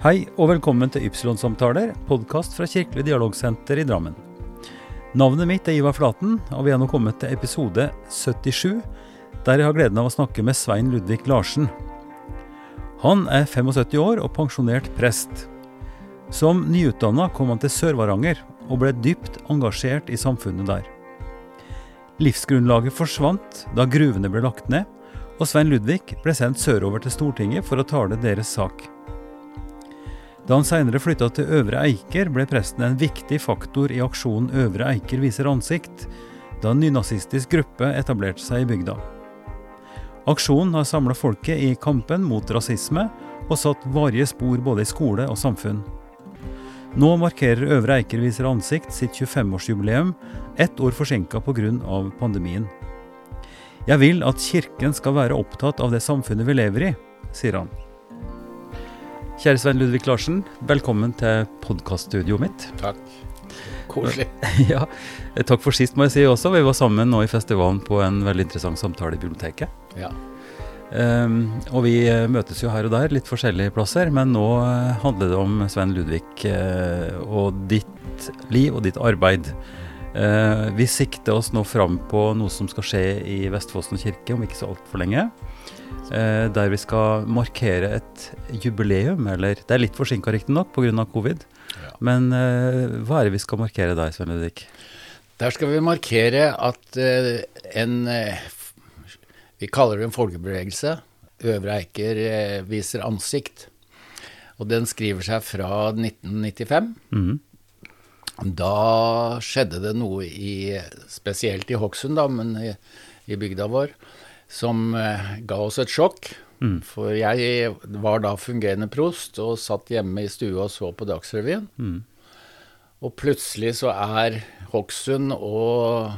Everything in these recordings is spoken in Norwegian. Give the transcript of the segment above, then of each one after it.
Hei og velkommen til Ypsilon-samtaler, podkast fra Kirkelig dialogsenter i Drammen. Navnet mitt er Ivar Flaten, og vi er nå kommet til episode 77, der jeg har gleden av å snakke med Svein Ludvig Larsen. Han er 75 år og pensjonert prest. Som nyutdanna kom han til Sør-Varanger og ble dypt engasjert i samfunnet der. Livsgrunnlaget forsvant da gruvene ble lagt ned, og Svein Ludvig ble sendt sørover til Stortinget for å tale deres sak. Da han senere flytta til Øvre Eiker, ble presten en viktig faktor i aksjonen Øvre Eiker viser ansikt, da en nynazistisk gruppe etablerte seg i bygda. Aksjonen har samla folket i kampen mot rasisme, og satt varige spor både i skole og samfunn. Nå markerer Øvre Eiker viser ansikt sitt 25-årsjubileum, ett år forsinka pga. pandemien. Jeg vil at Kirken skal være opptatt av det samfunnet vi lever i, sier han. Kjære Svein Ludvig Larsen, velkommen til podkaststudioet mitt. Takk. Koselig. ja, Takk for sist, må jeg si også. Vi var sammen nå i festivalen på en veldig interessant samtale i biblioteket. Ja. Um, og vi eh, møtes jo her og der, litt forskjellige plasser, men nå uh, handler det om Svein Ludvig uh, og ditt liv og ditt arbeid. Uh, vi sikter oss nå fram på noe som skal skje i Vestfossen kirke om ikke så altfor lenge. Eh, der vi skal markere et jubileum. Eller det er litt forsinka riktignok pga. covid. Ja. Men eh, hva er det vi skal markere der, Svein Ludvig? Der skal vi markere at eh, en Vi kaller det en folkebevegelse. Øvre Eiker viser ansikt. Og den skriver seg fra 1995. Mm. Da skjedde det noe i Spesielt i Hokksund, da, men i, i bygda vår som eh, ga oss et sjokk. Mm. For jeg var da fungerende prost og satt hjemme i stua og så på Dagsrevyen. Mm. Og plutselig så er Hokksund og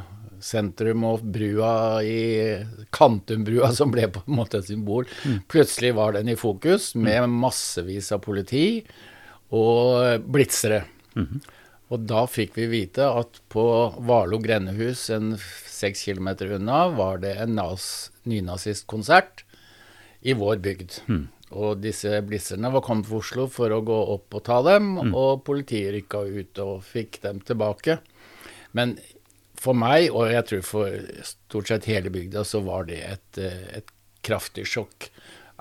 sentrum og brua i Kantumbrua, som ble på en måte et symbol, mm. plutselig var den i fokus med mm. massevis av politi og blitsere. Mm. Og da fikk vi vite at på Valo grendehus, en seks kilometer unna, var det en nynazistkonsert i vår bygd. Mm. Og disse blisserne var kommet til Oslo for å gå opp og ta dem, mm. og politiet rykka ut og fikk dem tilbake. Men for meg, og jeg tror for stort sett hele bygda, så var det et, et kraftig sjokk.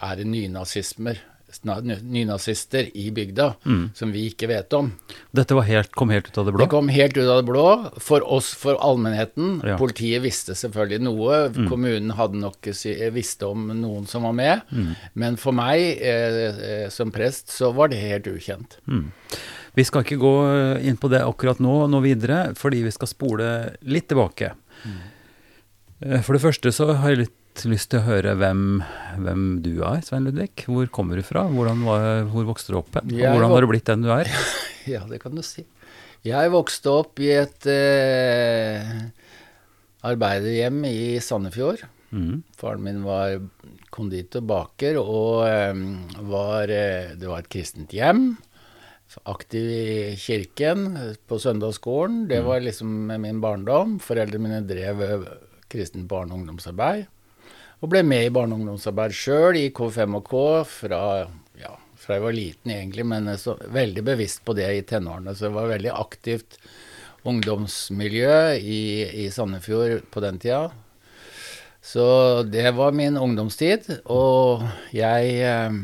Er det nynazismer nynazister i bygda mm. som vi ikke vet om. Dette helt, kom helt ut av det blå? Det kom helt ut av det blå. For oss, for allmennheten. Ja. Politiet visste selvfølgelig noe. Mm. Kommunen hadde nok visste om noen som var med. Mm. Men for meg eh, eh, som prest så var det helt ukjent. Mm. Vi skal ikke gå inn på det akkurat nå, nå videre, fordi vi skal spole litt tilbake. Mm. Eh, for det første så har jeg litt lyst til å høre hvem, hvem du er, Svein Ludvig. Hvor kommer du fra? Var, hvor vokste du opp? Og hvordan har du blitt den du er? Ja, det kan du si. Jeg vokste opp i et eh, arbeiderhjem i Sandefjord. Mm. Faren min var konditor, baker, og eh, var, eh, det var et kristent hjem. Aktiv i kirken, på søndagsskolen. Det mm. var liksom min barndom. Foreldrene mine drev eh, kristent barne- og ungdomsarbeid. Og ble med i barne- og ungdomsarbeid sjøl i K5 og K fra, ja, fra jeg var liten, egentlig, men så, veldig bevisst på det i tenårene. Så det var veldig aktivt ungdomsmiljø i, i Sandefjord på den tida. Så det var min ungdomstid. Og jeg eh,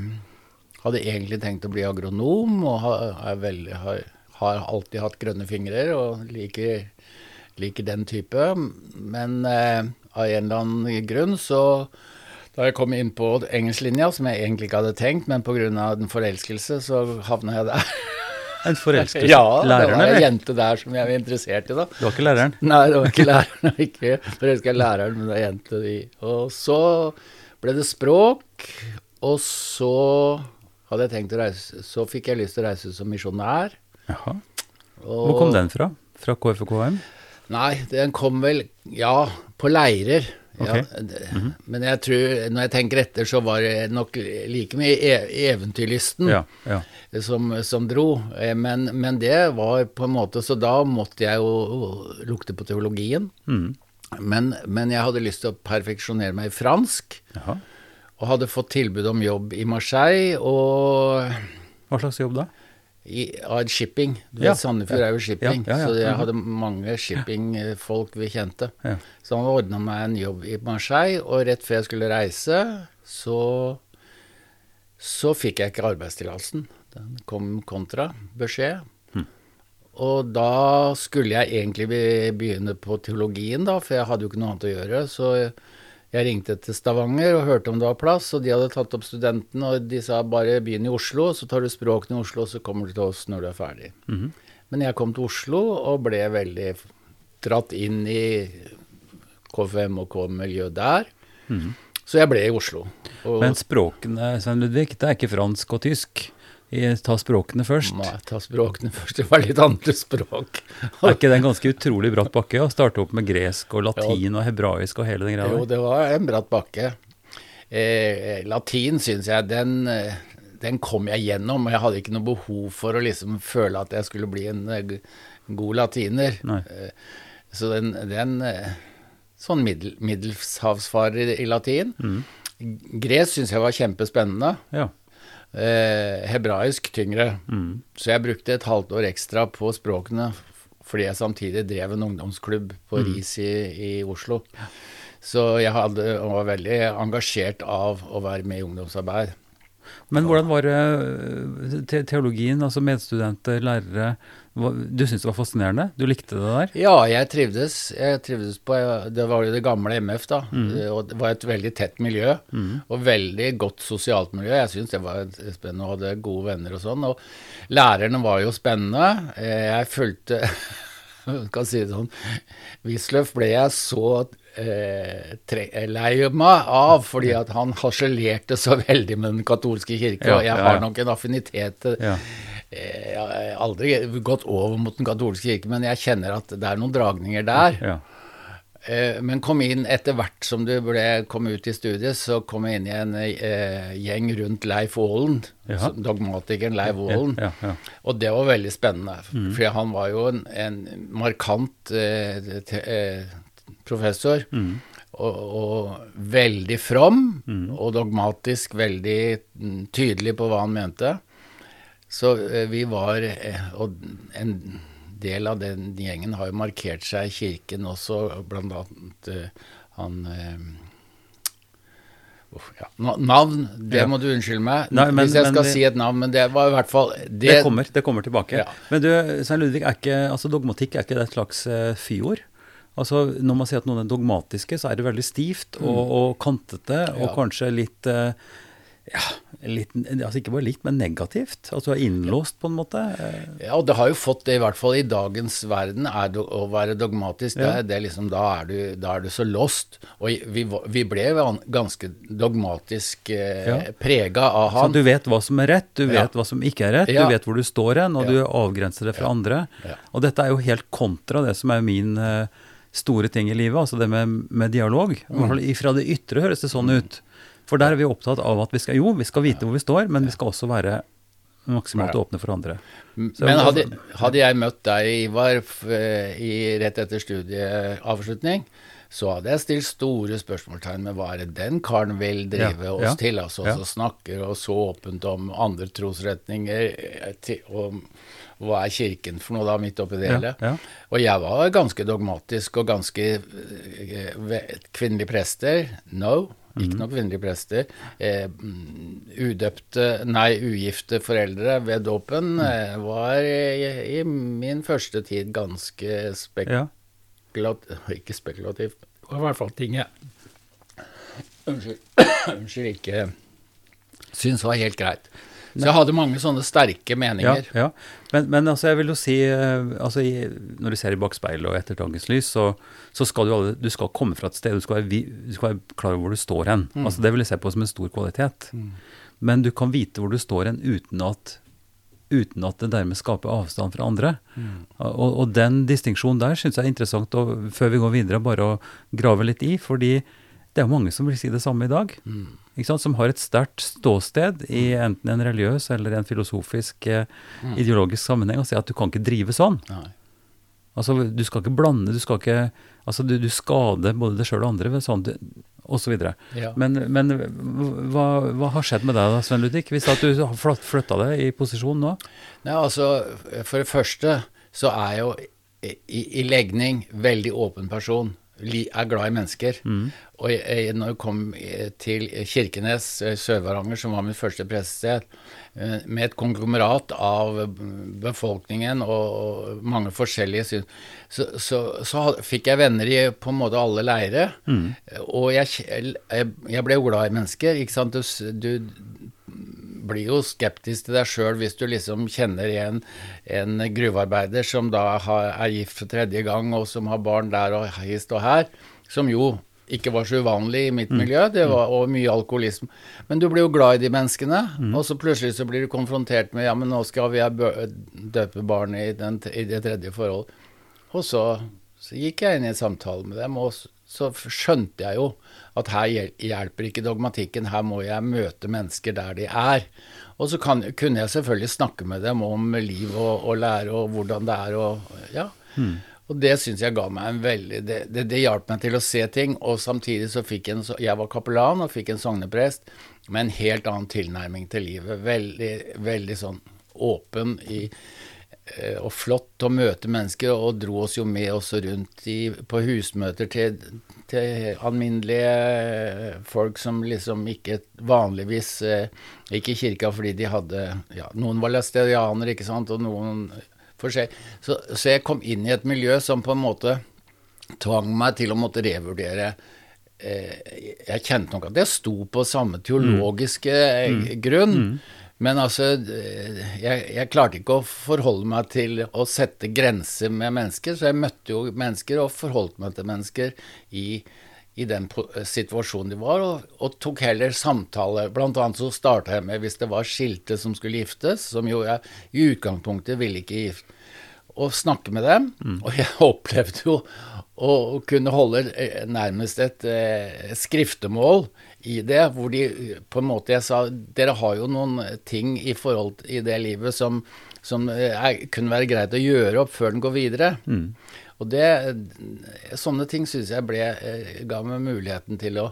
hadde egentlig tenkt å bli agronom, og har, veldig, har, har alltid hatt grønne fingre og liker, liker den type. Men eh, av en eller annen grunn. Så da jeg kom inn på engelsklinja, som jeg egentlig ikke hadde tenkt, men pga. en forelskelse, så havna jeg der. En forelskelse? ja, læreren, det var ei jente der som jeg var interessert i, da. Det var ikke læreren? Nei, det var ikke læreren. ikke forelska i læreren, men var jente de. Og så ble det språk, og så hadde jeg tenkt å reise Så fikk jeg lyst til å reise som misjonær. Jaha. Hvor kom den fra? Fra KFKM? Nei, den kom vel Ja, på leirer. Okay. Ja, mm -hmm. Men jeg tror, når jeg tenker etter, så var det nok like mye e eventyrlysten ja, ja. Som, som, dro. Eh, men, men, det var på en måte Så da måtte jeg jo lukte på teologien. Mm. Men, men, jeg hadde lyst til å perfeksjonere meg i fransk. Jaha. Og hadde fått tilbud om jobb i Marseille. Og Hva slags jobb da? I, av shipping. Du vet, Sandefjord er jo shipping, så jeg Mhm. hadde mange shippingfolk vi kjente. Så han ordna meg en jobb i Marseille, og rett før jeg skulle reise, så, så fikk jeg ikke arbeidstillatelsen. Den kom kontra beskjed. Og da skulle jeg egentlig begynne på teologien, da, for jeg hadde jo ikke noe annet å gjøre. Så jeg ringte til Stavanger og hørte om det var plass, og de hadde tatt opp studentene, og de sa bare begynn i Oslo, så tar du språkene i Oslo, så kommer du til oss når du er ferdig. Men jeg kom til Oslo og ble veldig dratt inn i KFM og K-miljøet der. Så jeg ble i Oslo. Og Men språkene, Svein Ludvig, det er ikke fransk og tysk. I- Ta språkene først. Nei, ta språkene først. Det var litt andre språk. Er ikke det en ganske utrolig bratt bakke å starte opp med gresk og latin og hebraisk og hele den greia Jo, det var en bratt bakke. Eh, latin syns jeg, den, den kom jeg gjennom. Og jeg hadde ikke noe behov for å liksom føle at jeg skulle bli en eh, god latiner. Nei. Eh, så den, den eh, Sånn middel, middelshavsfarer i, i latin. Gresk syns jeg var kjempespennende. Ja. Eh, hebraisk tyngre. Så jeg brukte et halvt år ekstra på språkene fordi jeg samtidig drev en ungdomsklubb på RIS i, i Oslo. Så jeg hadde, var veldig engasjert av å være med i ungdomsarbeid. Men hvordan var det teologien, altså medstudenter, lærere Du syntes det var fascinerende? Du likte det der? Ja, jeg trivdes. Jeg trivdes på Det var jo det gamle MF, da. Og det var et veldig tett miljø. Og veldig godt sosialt miljø. Jeg syns det var spennende og hadde gode venner og sånn. Og lærerne var jo spennende. Eh, Jeg fulgte kan si det sånn Wisløff ble jeg så eh, lei meg av, fordi at han harselerte så veldig med den katolske kirke. Ja, og jeg har nok en affinitet til Ja. Eh, Jeg har aldri gått over mot den katolske kirke, men jeg kjenner at det er noen dragninger der. ja. Eh, Men kom inn etter hvert som du ble, kom ut i studiet, så kom jeg inn i en eh, gjeng rundt Leif Aalen, Ja. dogmatikeren Leif Aalen. Ja, ja. Og det var veldig spennende, for han var jo en, en markant eh, te, eh, professor. Og, og veldig from, og dogmatisk veldig mm, tydelig på hva han mente. Så eh, vi var eh, Og en del av den gjengen har jo markert seg i kirken også, blant annet eh, han uff, ja. Navn, det må du unnskylde meg Nei, men- hvis jeg men skal vi- si et navn, men det var i hvert fall Det, kommer, det kommer tilbake. Ja. Men du, Svein Ludvig, er ikke, altså dogmatikk er ikke det et slags eh, fyord? Altså, når man sier at noen er dogmatiske, så er det veldig stivt og, og kantete, og Mm. Ja. kanskje litt eh, ja, litt, altså ikke bare litt, men negativt. Altså innlåst, på en måte. Ja, og det har jo fått det, i hvert fall i dagens verden, er det å være dogmatisk. Det, Ja. det liksom, da, er du, da er du så lost. Og vi, vi ble ganske dogmatisk eh, Ja. prega av Så du vet hva som er rett, du Ja. vet hva som ikke er rett, Ja. du vet hvor du står hen, og Ja. du avgrenser det fra andre. Ja. Og dette er jo helt kontra det som er min eh, store ting i livet, altså det med, med dialog. Fall Fra det ytre høres det sånn ut. For der er vi opptatt av at vi skal jo, vi skal vite hvor vi står, men vi skal også være maksimalt åpne for andre. Så- Men hadde, hadde jeg møtt deg, Ivar, eh, i, rett etter studieavslutning, så hadde jeg stilt store spørsmålstegn med hva er det den karen vil drive Ja, oss ja, til, altså, ja. som snakker og så åpent om andre trosretninger, eh, og hva er kirken for noe da, midt oppi det Ja, hele. ja. Og jeg var ganske dogmatisk og ganske eh, Kvinnelige prester? No. Ikke Mhm. noen kvinnelige prester. Eh, mm, udøpte, nei, ugifte foreldre ved dåpen Mhm. eh, var i, i min første tid ganske Ja. spekulativt Ikke spekulativt, det var i hvert fall ting jeg Unnskyld. Unnskyld, ikke syns var helt greit. Så jeg hadde mange sånne sterke meninger. ja. Men, men altså, jeg vil jo si eh, altså, Når du ser i bakspeilet og etter dagens lys, så, så skal du Du skal komme fra et sted, du skal være, du skal være klar over hvor du står hen. Altså, det vil jeg se på som en stor kvalitet. Men du kan vite hvor du står hen uten at uten at det dermed skaper avstand fra andre. Og, og den distinksjonen der syns jeg er interessant, og før vi går videre, bare å grave litt i. Fordi det er jo mange som vil si det samme i dag. Sant? Som har et sterkt ståsted i enten en religiøs eller en filosofisk, eh, ideologisk sammenheng, og sier at du kan ikke drive sånn. Nei. Altså, Du skal ikke blande, du skal ikke altså du, du skader både deg sjøl og andre. ved sånn, osv. Ja. Men, men hva, hva har skjedd med deg da, Sven Ludvig, hvis at du har flytt- flytta deg i posisjon nå? Nei, altså, for det første så er jeg jo i, i legning veldig åpen person. Er glad i mennesker. Og jeg, når jeg kom eh, til Kirkenes, eh, Sør-Varanger, som var mitt første prestested, eh, med et konglomerat av befolkningen og, mange forskjellige syn, så, så, så fikk jeg venner i på en måte alle leire. Og jeg, jeg, ble glad i mennesker. ikke sant? Du, du blir jo skeptisk til deg sjøl hvis du liksom kjenner en, en gruvearbeider som da har, er gift for tredje gang, og som har barn der og hist og her, som jo ikke var så uvanlig i mitt miljø, det var, og mye alkoholisme. Men du blir jo glad i de menneskene, og så plutselig så blir du konfrontert med ja, men nå skal vi døpe barnet i, den, i det tredje forholdet. Og så, så gikk jeg inn i en samtale med dem, og så skjønte jeg jo at her hjelper ikke dogmatikken, her må jeg møte mennesker der de er. Og så kan, kunne jeg selvfølgelig snakke med dem om liv og, og lære og hvordan det er og ja. Og det syns jeg ga meg en veldig det, det, det hjalp meg til å se ting, og samtidig så fikk jeg en Jeg var kapellan og fikk en sogneprest med en helt annen tilnærming til livet. Veldig, veldig sånn åpen i eh, og flott å møte mennesker, og dro oss jo med også rundt i, på husmøter til, til alminnelige folk som liksom ikke vanligvis eh, gikk i kirka fordi de hadde ja, Noen var læstedianere, ikke sant, og noen forskjell. Så, så jeg kom inn i et miljø som på en måte tvang meg til å måtte revurdere eh, Jeg kjente nok at jeg sto på samme teologiske mm. grunn. Men altså, eh, jeg, jeg klarte ikke å forholde meg til å sette grenser med mennesker, så jeg møtte jo mennesker og forholdt meg til mennesker i, i den situasjonen de var, og, og tok heller samtale. Blant annet så starta jeg med hvis det var skilte som skulle giftes, som jo jeg i utgangspunktet ville ikke gifte å snakke med dem. Og jeg opplevde jo å kunne holde eh, nærmest et eh, skriftemål i det, hvor de på en måte Jeg sa dere har jo noen ting i forhold i det livet som, som eh, er, kunne være greit å gjøre opp før den går videre. Og det, sånne ting syns jeg ble, eh, ga meg muligheten til å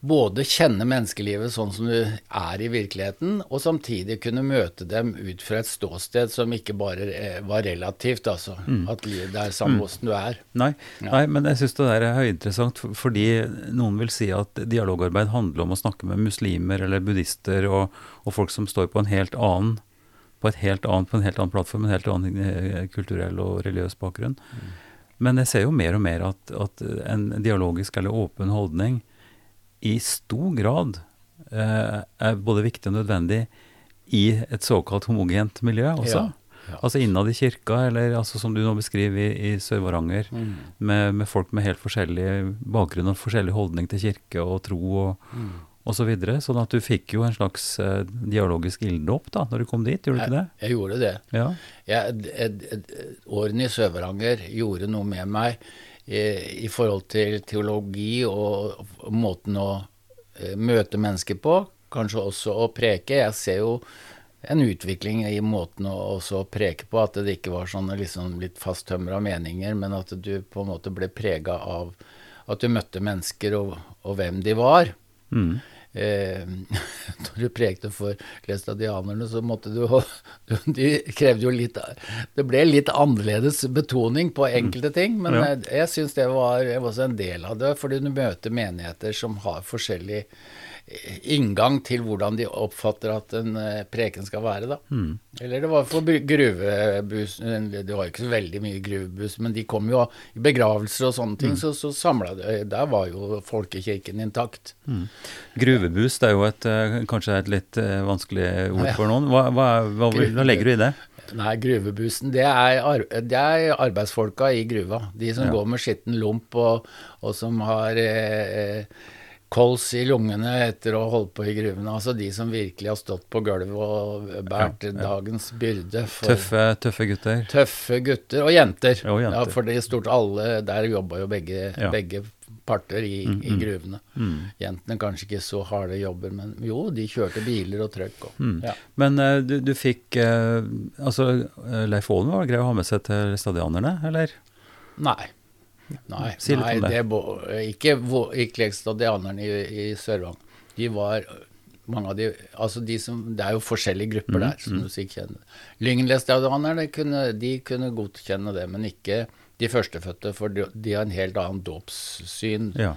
både kjenne menneskelivet sånn som du er i virkeligheten, og samtidig kunne møte dem ut fra et ståsted som ikke bare eh, var relativt, altså. At livet er samme åssen du er. Nei, Ja. nei men jeg syns det der er høyinteressant, fordi noen vil si at dialogarbeid handler om å snakke med muslimer eller buddhister og, og folk som står på en helt annen på, et helt annet, på en helt annen plattform, en helt annen eh, kulturell og religiøs bakgrunn. Men jeg ser jo mer og mer at, at en dialogisk eller åpen holdning i stor grad eh, er både viktig og nødvendig i et såkalt homogent miljø også. Ja, ja. Altså innad i kirka, eller altså som du nå beskriver i, i Sør-Varanger, Mm. med, med folk med helt forskjellig bakgrunn og forskjellig holdning til kirke og tro og, Mm. Og så videre. Sånn at du fikk jo en slags eh, dialogisk ilddåp da når du kom dit, gjorde du ikke det? Jeg, jeg gjorde det. Ja. Jeg, jeg, årene i Sør-Varanger gjorde noe med meg i, i forhold til teologi og, og måten å eh, møte mennesker på. Kanskje også å preke. Jeg ser jo en utvikling i måten å også preke på, at det ikke var sånne liksom litt fasttømra meninger, men at du på en måte ble prega av at du møtte mennesker og, og hvem de var. Mm. Eh, når du prekte for læstadianerne, så måtte du De krevde jo litt Det ble litt annerledes betoning på enkelte ting, men Ja. jeg, jeg syns det var var også en del av det, fordi du møter menigheter som har forskjellig inngang til hvordan de oppfatter at en eh, preken skal være, da. Eller det var for gruvebuss gruvebus Det var ikke så veldig mye gruvebus, men de kom jo i begravelser og sånne ting, så, så samla det Der var jo folkekirken intakt. Gruvebus, det er jo et, eh, kanskje et litt eh, vanskelig ord for noen. Hva, hva, hva, hva legger du i det? Nei, gruvebussen, det er, det er arbeidsfolka i gruva. De som Ja. går med skitten lomp og, og som har eh, kols i lungene etter å ha holdt på i gruvene. Altså de som virkelig har stått på gulvet og båret Ja, ja. dagens byrde. For Tøffe, tøffe gutter. tøffe gutter og jenter. Og jenter. Ja, for det er stort alle Der jobba jo begge, Ja. begge parter i, i gruvene. Mm. Jentene kanskje ikke så harde jobber, men jo, de kjørte biler og trøkk. Og, Mm. Men eh, du, du fikk eh, Altså, eh, Leif Aalen var grei å ha med seg til stadionerne, eller? Nei. Nei, Si nei det. det. bo- ikke, ikke lekstadianerne i, i Sørvang. De var mange av de Altså de som Det er jo forskjellige grupper Mm, der, som du sikkert kjenner. Lyngenlestadianerne kunne, de kunne godkjenne det, men ikke de førstefødte, for de, de har en helt annen dåpssyn. Ja.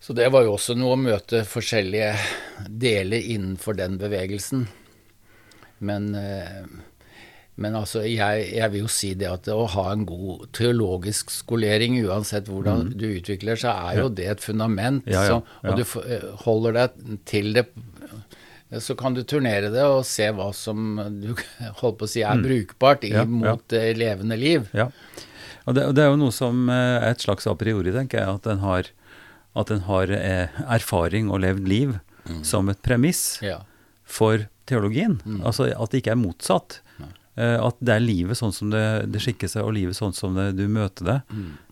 Så det var jo også noe å møte forskjellige deler innenfor den bevegelsen. Men, eh, men altså, jeg, jeg vil jo si det at å ha en god teologisk skolering, uansett hvordan du utvikler seg, er jo det et fundament. Ja, Ja, ja, Så, og du eh, holder deg til det, så kan du turnere det og se hva som du holdt på å si er brukbart i, Mm. Ja. mot eh, levende liv. Ja. Og det, og det er jo noe som eh, er et slags a priori, tenker jeg, at en har, at en har erfaring og levd liv som et premiss for teologien. Altså at det ikke er motsatt. Eh, at det er livet sånn som det, det skikker seg, og livet sånn som det, du møter det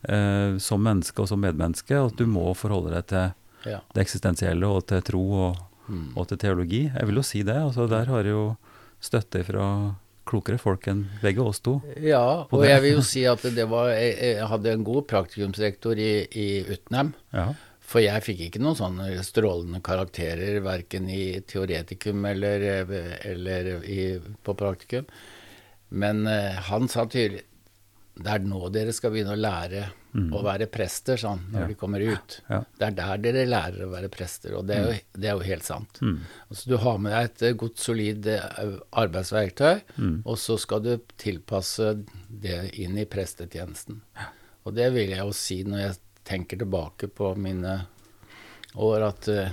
eh, som menneske og som medmenneske. og At du må forholde deg til Ja. det eksistensielle og til tro og, og til teologi. Jeg vil jo si det. altså Der har jeg jo støtte fra klokere folk enn begge oss to. Ja, og jeg vil jo si at det var Jeg, jeg hadde en god praktikumsrektor i, i Utnem. Ja. For jeg fikk ikke noen sånne strålende karakterer verken i teoretikum eller, eller i, på praktikum. Men eh, han sa tydelig det er nå dere skal begynne å lære å være prester, sånn, når Mm. Ja. de kommer ut. Ja. Det er der dere lærer å være prester, og det er jo, det er jo helt sant. Mm. Altså, du har med deg et eh, godt, solid eh, arbeidsverktøy, Mm. og så skal du tilpasse det inn i prestetjenesten. Og det vil jeg jo si når jeg tenker tilbake på mine år, at eh,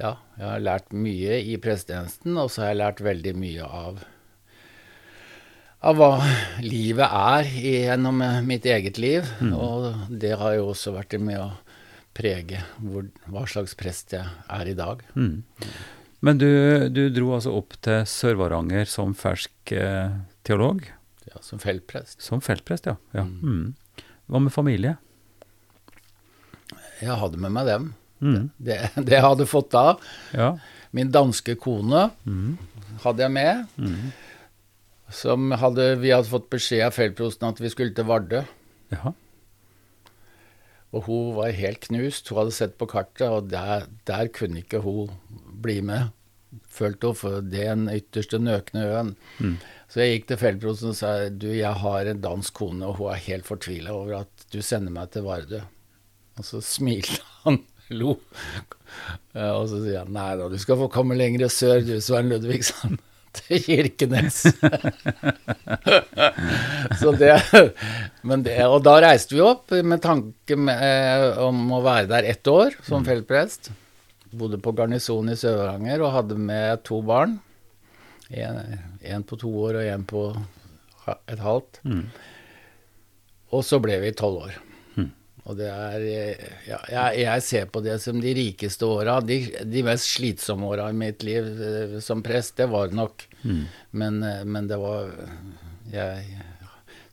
ja, jeg har lært mye i prestetjenesten, og så har jeg lært veldig mye av av hva livet er gjennom eh, mitt eget liv. Og det har jo også vært med å prege hvor, hva slags prest jeg er i dag. Mm. Men du, du dro altså opp til Sør-Varanger som fersk eh, teolog? Ja, som feltprest. Som feltprest, ja. ja. Mm. Hva med familie? Jeg hadde med meg dem. Mm. Det, det jeg hadde fått da. Ja. Min danske kone Mm. hadde jeg med. Som hadde, vi hadde fått beskjed av feltprosten at vi skulle til Vardø. Ja. Og hun var helt knust. Hun hadde sett på kartet, og der, der kunne ikke hun bli med. Følte hun, for det er den ytterste nøkne øen. Mm. Så jeg gikk til feltprosten og sa du, jeg har en dansk kone, og hun er helt fortvila over at du sender meg til Vardø. Og så smilte han, lo. Og så sier han nei da, du skal få komme lenger sør du, Svein Ludvigsson. Til Kirkenes. så det, men det, og da reiste vi opp med tanke med, eh, om å være der ett år som feltprest. Bodde på garnison i Sør-Varanger og hadde med to barn. En, en på to år og en på et halvt. Mm. Og så ble vi tolv år. Mm. Og det er eh, Ja, jeg, jeg ser på det som de rikeste åra. De, de mest slitsomme åra i mitt liv eh, som prest, det var det nok. Mm. Men, eh, men det var jeg,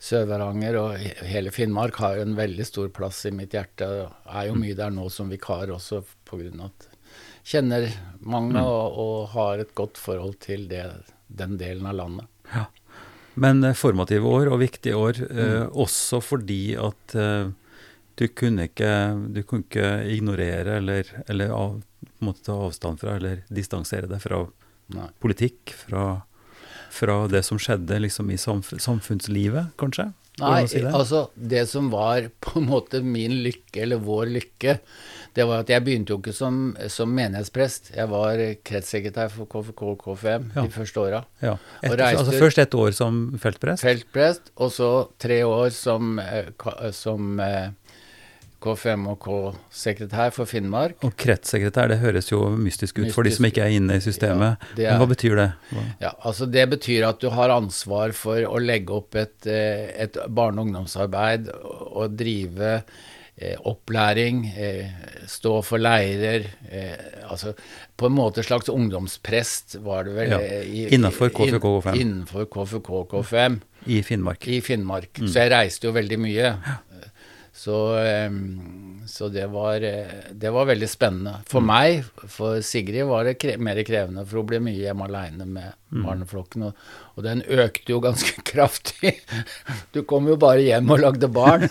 Sør-Varanger og hele Finnmark har en veldig stor plass i mitt hjerte. og Er jo mye der nå som vikar også, av at jeg kjenner mange og, og har et godt forhold til det, den delen av landet. Ja. Men formative år og viktige år, eh, også fordi at eh, du kunne ikke, du kunne ikke ignorere eller, eller av, på en måte ta avstand fra eller distansere deg fra Nei. politikk, fra, fra det som skjedde liksom i samf samfunnslivet, kanskje? Nei, si det? altså det som var på en måte min lykke, eller vår lykke, det var at jeg begynte jo ikke som, som menighetsprest. Jeg var kretssekretær for KFK og KFM Ja. de første åra. ja. Et, altså først ett år som feltprest? Feltprest, og så tre år som, eh, som eh, KFM og K-sekretær for Finnmark. Og kretssekretær, det høres jo mystisk ut for de som ikke er inne i systemet. Ja, er- Men hva betyr det? Hva? Ja, altså Det betyr at du har ansvar for å legge opp et, eh, et barne- og ungdomsarbeid og, drive eh, opplæring, eh, stå for leirer. Eh, altså på en måte slags ungdomsprest var det vel. Ja, i- innenfor KFK K5. Innenfor KFK og KFM I Finnmark? i Finnmark. Så jeg reiste jo veldig mye. Så, Så det var, eh, det var veldig spennende. For meg, for Sigrid, var det kre mer krevende, for hun ble mye hjemme aleine med barneflokken. Og, og, den økte jo ganske kraftig. Du kom jo bare hjem og lagde barn.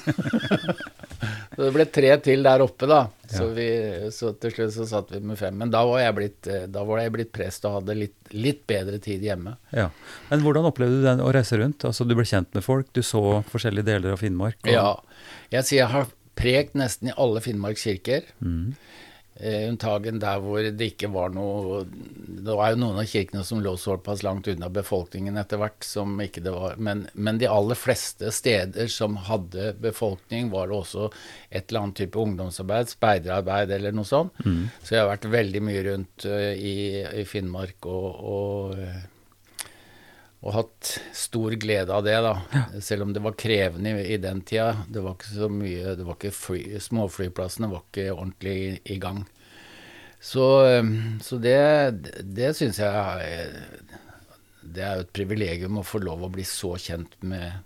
så det ble tre til der oppe, da. Så, vi, så til slutt så satt vi med fem. Men da var jeg blitt, eh, var jeg blitt prest og hadde litt, litt, bedre tid hjemme. Ja. Men hvordan opplevde du den å reise rundt? Altså Du ble kjent med folk, du så forskjellige deler av Finnmark? Og... Ja. Jeg sier jeg har prekt nesten i alle Finnmarks kirker. Mm. Eh, unntagen der hvor det ikke var noe Det var jo noen av kirkene som lå såpass langt unna befolkningen etter hvert som ikke det var men, men, de aller fleste steder som hadde befolkning, var det også et eller annet type ungdomsarbeid, speiderarbeid eller noe sånt. Mm. Så jeg har vært veldig mye rundt uh, i, i, Finnmark og, og uh, og hatt stor glede av det, da. Ja. Selv om det var krevende i, i, den tida. Det var ikke så mye det var ikke fly, Småflyplassene var ikke ordentlig i, i gang. Så, um, så det, det syns jeg Det er jo et privilegium å få lov å bli så kjent med,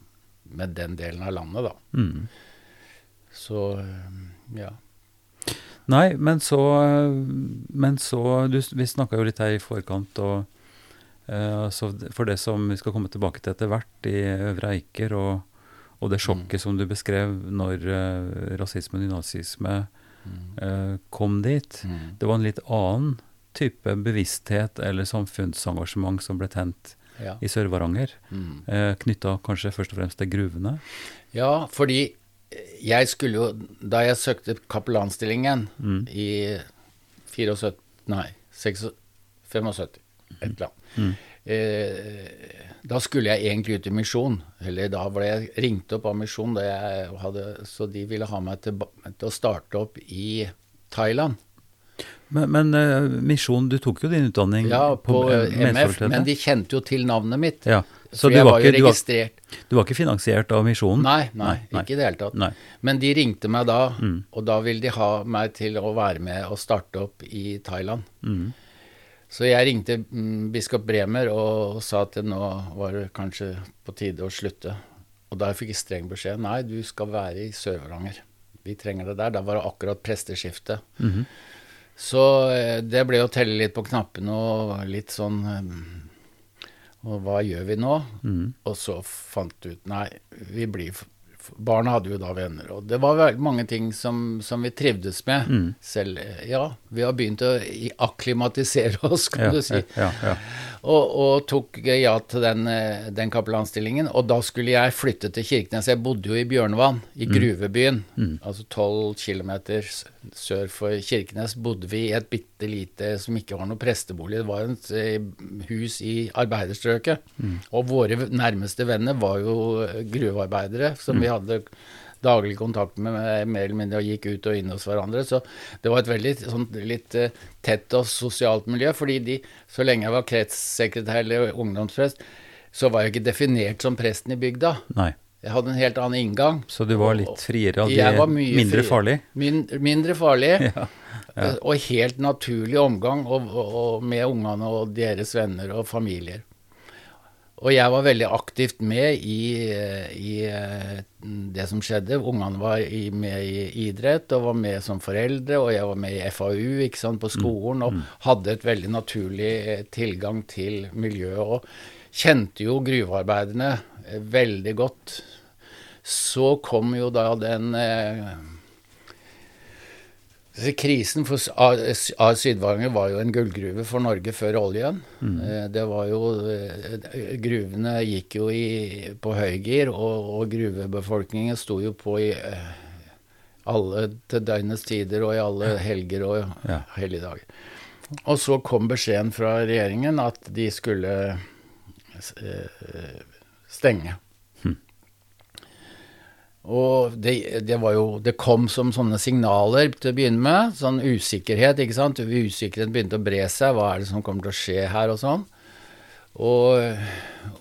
med den delen av landet, da. Mm. Så um, ja. Nei, men så, men så du, Vi snakka jo litt her i forkant, og Uh, for det som vi skal komme tilbake til etter hvert, i Øvre Eiker, og, og det sjokket mm. som du beskrev når uh, rasisme og nazisme uh, kom dit, mm. det var en litt annen type bevissthet eller samfunnsengasjement som ble tent ja. i Sør-Varanger. Mm. Uh, Knytta kanskje først og fremst til gruvene? Ja, fordi jeg skulle jo Da jeg søkte kapellanstillingen mm. i 74 Nei, 76, 75, et eller annet Mm. Eh, da skulle jeg egentlig ut i misjon. Eller da ble jeg ringt opp av misjon, så de ville ha meg til, til, å starte opp i Thailand. Men, men uh, misjon, du tok jo din utdanning ja, på, på uh, MF, men de kjente jo til navnet mitt. Ja. Så du var, ikke, du, var, du var, ikke, finansiert av misjonen? Nei, nei, nei, ikke i det hele tatt. Nei. Men de ringte meg da, mm. og da ville de ha meg til å være med og starte opp i Thailand. Mm. Så jeg ringte mm, biskop Bremer og sa at nå var det kanskje på tide å slutte. Og da fikk jeg streng beskjed. Nei, du skal være i Sør-Varanger. Vi trenger det der. Da var det akkurat presteskifte. Mm -hmm. Så eh, det ble å telle litt på knappene og litt sånn eh, Og hva gjør vi nå? Mm. Og så fant du ut Nei, vi blir Barna hadde jo da venner, og det var veldig mange ting som, som vi trivdes med mm. selv. Ja, vi har begynt å akklimatisere oss, kan ja, du si. Ja, ja, og, og, tok ja til den, den kapellanstillingen. Og da skulle jeg flytte til Kirkenes. Jeg bodde jo i Bjørnvann, i mm. gruvebyen. Mm. Altså 12 km sør for Kirkenes bodde vi i et bitte lite som ikke var noe prestebolig. Det var et eh, hus i arbeiderstrøket. Mm. Og våre nærmeste venner var jo gruvearbeidere som vi mm. hadde daglig kontakt med, mer eller mindre, og gikk ut og inn hos hverandre. Så det var et veldig sånn, litt uh, tett og sosialt miljø. fordi de, så lenge jeg var kretssekretær eller ungdomsprest, så var jeg ikke definert som presten i bygda. Nei. Jeg hadde en helt annen inngang. Så du var litt friere, og mindre fri, farlig? Min, mindre farlig. ja. Ja. Og helt naturlig omgang og, og, og med ungene og deres venner og familier. Og jeg var veldig aktivt med i, i eh, det som skjedde. Ungene var i, med i idrett og var med som foreldre, og jeg var med i FAU sant, på skolen og mm. hadde et veldig naturlig eh, tilgang til miljøet. Og kjente jo gruvearbeiderne eh, veldig godt. Så kom jo da den Krisen for av Sydvanger var jo en gullgruve for Norge før oljen. Mm. Eh, det var jo eh, Gruvene gikk jo i, på høygir, og, og gruvebefolkningen sto jo på i eh, alle til døgnets tider og i alle helger og ja. helligdager. Og så kom beskjeden fra regjeringen at de skulle stenge. Og det, det, var jo Det kom som sånne signaler til å begynne med. Sånn usikkerhet, ikke sant. Usikkerhet begynte å bre seg. Hva er det som kommer til å skje her, og sånn. Og,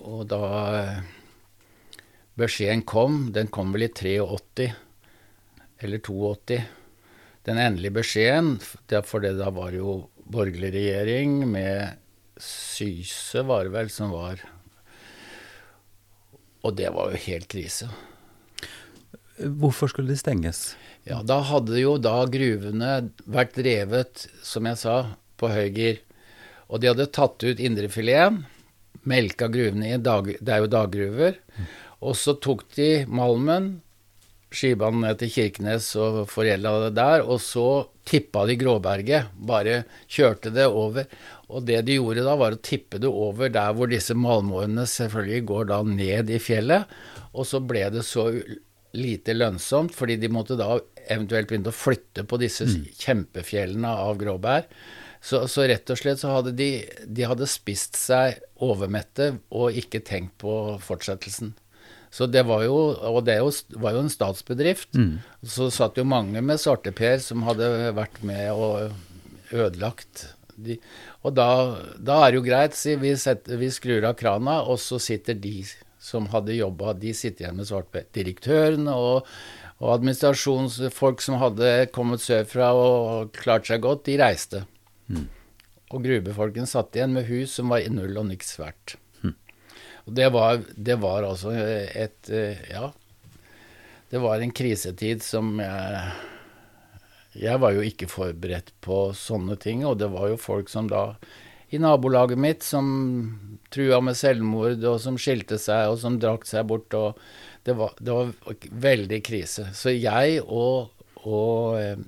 og da beskjeden kom, den kom vel i 83 eller 82. Den endelige beskjeden, for det da var jo borgerlig regjering med Syse, var det vel, som var Og det var jo helt krise. Hvorfor skulle de stenges? Ja, da hadde jo da gruvene vært drevet, som jeg sa, på høygir. Og de hadde tatt ut indrefileten, melka gruvene i dag, Det er jo daggruver. Og så tok de malmen, skybanen ned til Kirkenes og foredla det der. Og så tippa de Gråberget. Bare kjørte det over. Og det de gjorde da, var å tippe det over der hvor disse malmårene selvfølgelig går da ned i fjellet. Og så ble det så lite lønnsomt, fordi de måtte da eventuelt begynne å flytte på disse kjempefjellene av gråbær. Så, så, rett og slett så hadde de, de hadde spist seg overmette og ikke tenkt på fortsettelsen. Så det var jo, og det var jo en statsbedrift. Mm. Så satt jo mange med svarteper som hadde vært med og ødelagt de. Og da, da, er det jo greit, si vi, setter, vi skrur av krana, og så sitter de som hadde jobba, de sitter igjen med svarteper. Direktørene og, og administrasjonsfolk som hadde kommet sørfra og klart seg godt, de reiste. Mm. Og gruvefolken satt igjen med hus som var i null og niks verdt. Mm. Og det var, det var altså et Ja. Det var en krisetid som jeg Jeg var jo ikke forberedt på sånne ting, og det var jo folk som da i nabolaget mitt som trua med selvmord, og som skilte seg, og som drakk seg bort. og Det var, det var veldig krise. Så jeg og, og eh,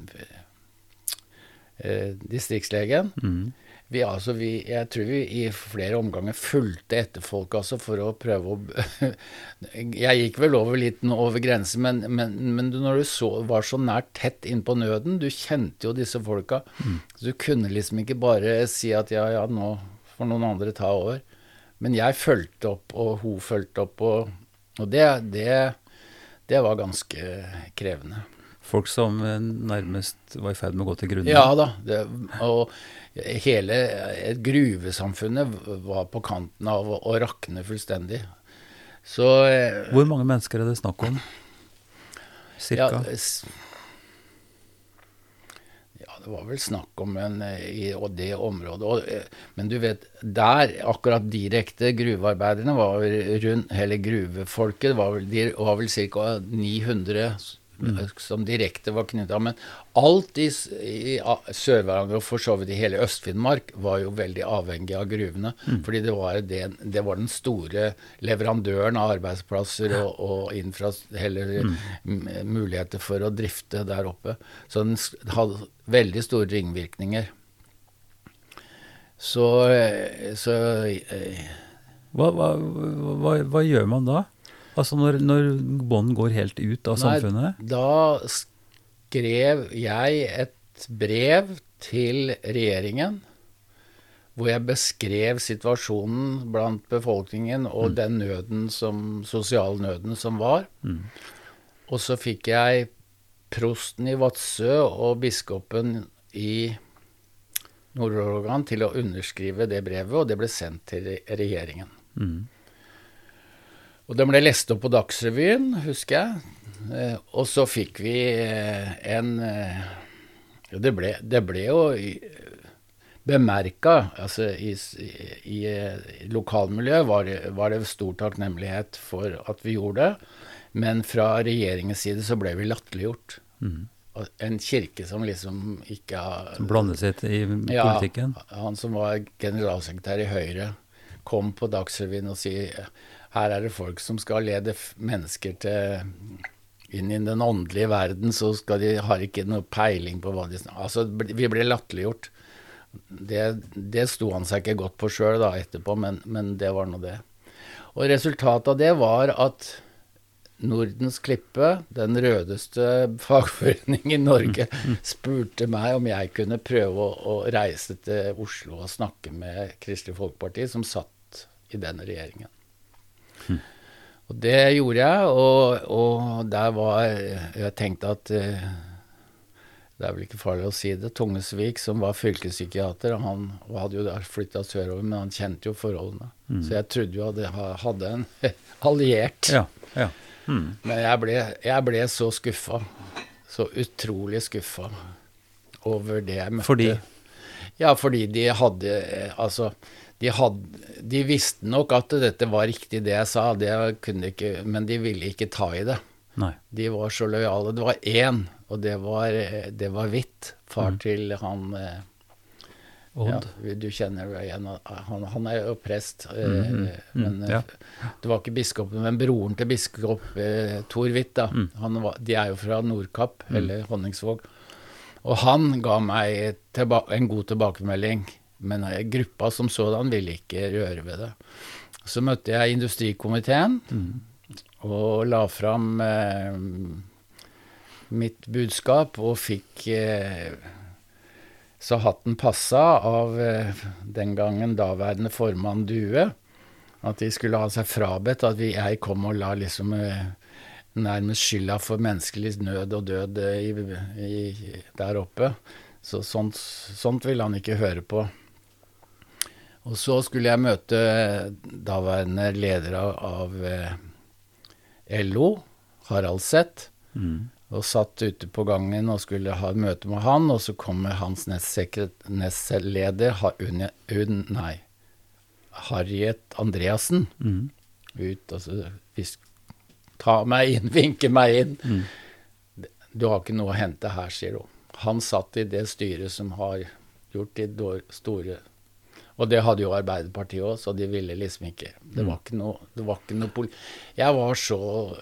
distriktslegen. Mm. Vi, altså, vi, jeg tror vi i flere omganger fulgte etter folk altså, for å prøve å Jeg gikk vel over litt over grensen, men, men, men når du så, var så nært tett innpå nøden Du kjente jo disse folka. Mm. Så du kunne liksom ikke bare si at ja, ja, nå får noen andre ta over. Men jeg fulgte opp, og hun fulgte opp, og, og det, det, det var ganske krevende folk som eh, nærmest var i ferd med å gå til grunne? Ja da. Det, og hele gruvesamfunnet var på kanten av å, å rakne fullstendig. Så eh, Hvor mange mennesker er det snakk om? Cirka? Ja, ja, det var vel snakk om en i det området. Og, men du vet, der, akkurat direkte gruvearbeiderne var rundt Hele gruvefolket var vel, de var vel ca. 900 mm. som direkte var knytta. Men alt i, i Sør-Varanger og for så vidt i hele Øst-Finnmark var jo veldig avhengig av gruvene. Mm. Fordi det var, det, det var, den store leverandøren av arbeidsplasser og, og infra, heller mm. muligheter for å drifte der oppe. Så den hadde veldig store ringvirkninger. Så, eh, så eh, hva, hva, hva, hva, gjør man da? Altså når, når bånd går helt ut av samfunnet? Nei, da skrev jeg et brev til regjeringen hvor jeg beskrev situasjonen blant befolkningen og mm. den nøden som, sosiale nøden som var. Mm. Og så fikk jeg prosten i Vadsø og biskopen i Nord-Rogaland til å underskrive det brevet, og det ble sendt til regjeringen. Mm. Og den ble lest opp på Dagsrevyen, husker jeg. Eh, og så fikk vi eh, en eh, det ble, det ble jo bemerka altså i, i, i lokalmiljøet var, var, det stor takknemlighet for at vi gjorde det. Men fra regjeringens side så ble vi latterliggjort. Mm. En kirke som liksom ikke har Som blandet seg i politikken? Ja, han som var generalsekretær i Høyre, kom på Dagsrevyen og sier her er det folk som skal lede mennesker til inn i den åndelige verden, så skal de, har ikke noe peiling på hva de snakker Altså, vi ble latterliggjort. Det, det sto han seg ikke godt på sjøl etterpå, men, men det var nå det. Og resultatet av det var at Nordens Klippe, den rødeste fagforening i Norge, spurte meg om jeg kunne prøve å, å, reise til Oslo og snakke med Kristelig Folkeparti, som satt i den regjeringen. Og det gjorde jeg, og, og, der var Jeg tenkte at eh, det er vel ikke farlig å si det. Tungesvik, som var fylkespsykiater, han hadde jo flytta sørover, men han kjente jo forholdene. Mm. Så jeg trodde jo at jeg hadde en alliert. Ja, ja. Mm. Men jeg ble, jeg ble så skuffa. Så utrolig skuffa over det jeg møtte. Fordi? Ja, fordi de hadde eh, Altså de, hadde, de, visste nok at dette var riktig, det jeg sa, det kunne ikke, men de ville ikke ta i det. Nei. De var så lojale. Det var én, og det var, det var Hvitt. Far Mm. til han eh, ja, Du kjenner deg igjen han, han er jo prest. eh, Mhm, mm, Men eh, ja. det var ikke biskopen, men broren til biskop eh, Tor Hvitt. Mm. De er jo fra Nordkapp, Mm. eller Honningsvåg. Og han ga meg en god tilbakemelding, men eh, gruppa som sådan ville ikke røre ved det. Så møtte jeg industrikomiteen Mm. og la fram eh, mitt budskap og fikk eh, så hatten passa av eh, den gangen daværende formann Due. At de skulle ha seg frabedt at vi, jeg kom og la liksom eh, nærmest skylda for menneskelig nød og død eh, i, i, der oppe. Så sånt, sånt ville han ikke høre på. Og så skulle jeg møte daværende leder av, av eh, LO, Harald Seth, Mm. og satt ute på gangen og skulle ha et møte med han, og så kommer hans nestleder, Unne- Un, nei, Harriet Andreassen, Mm. ut og så fisk, Ta meg inn, vinke meg inn. Mm. Du har ikke noe å hente her, sier hun. Han satt i det styret som har gjort de store Og det hadde jo Arbeiderpartiet òg, så de ville liksom ikke Det var ikke noe, det var ikke noe Jeg var så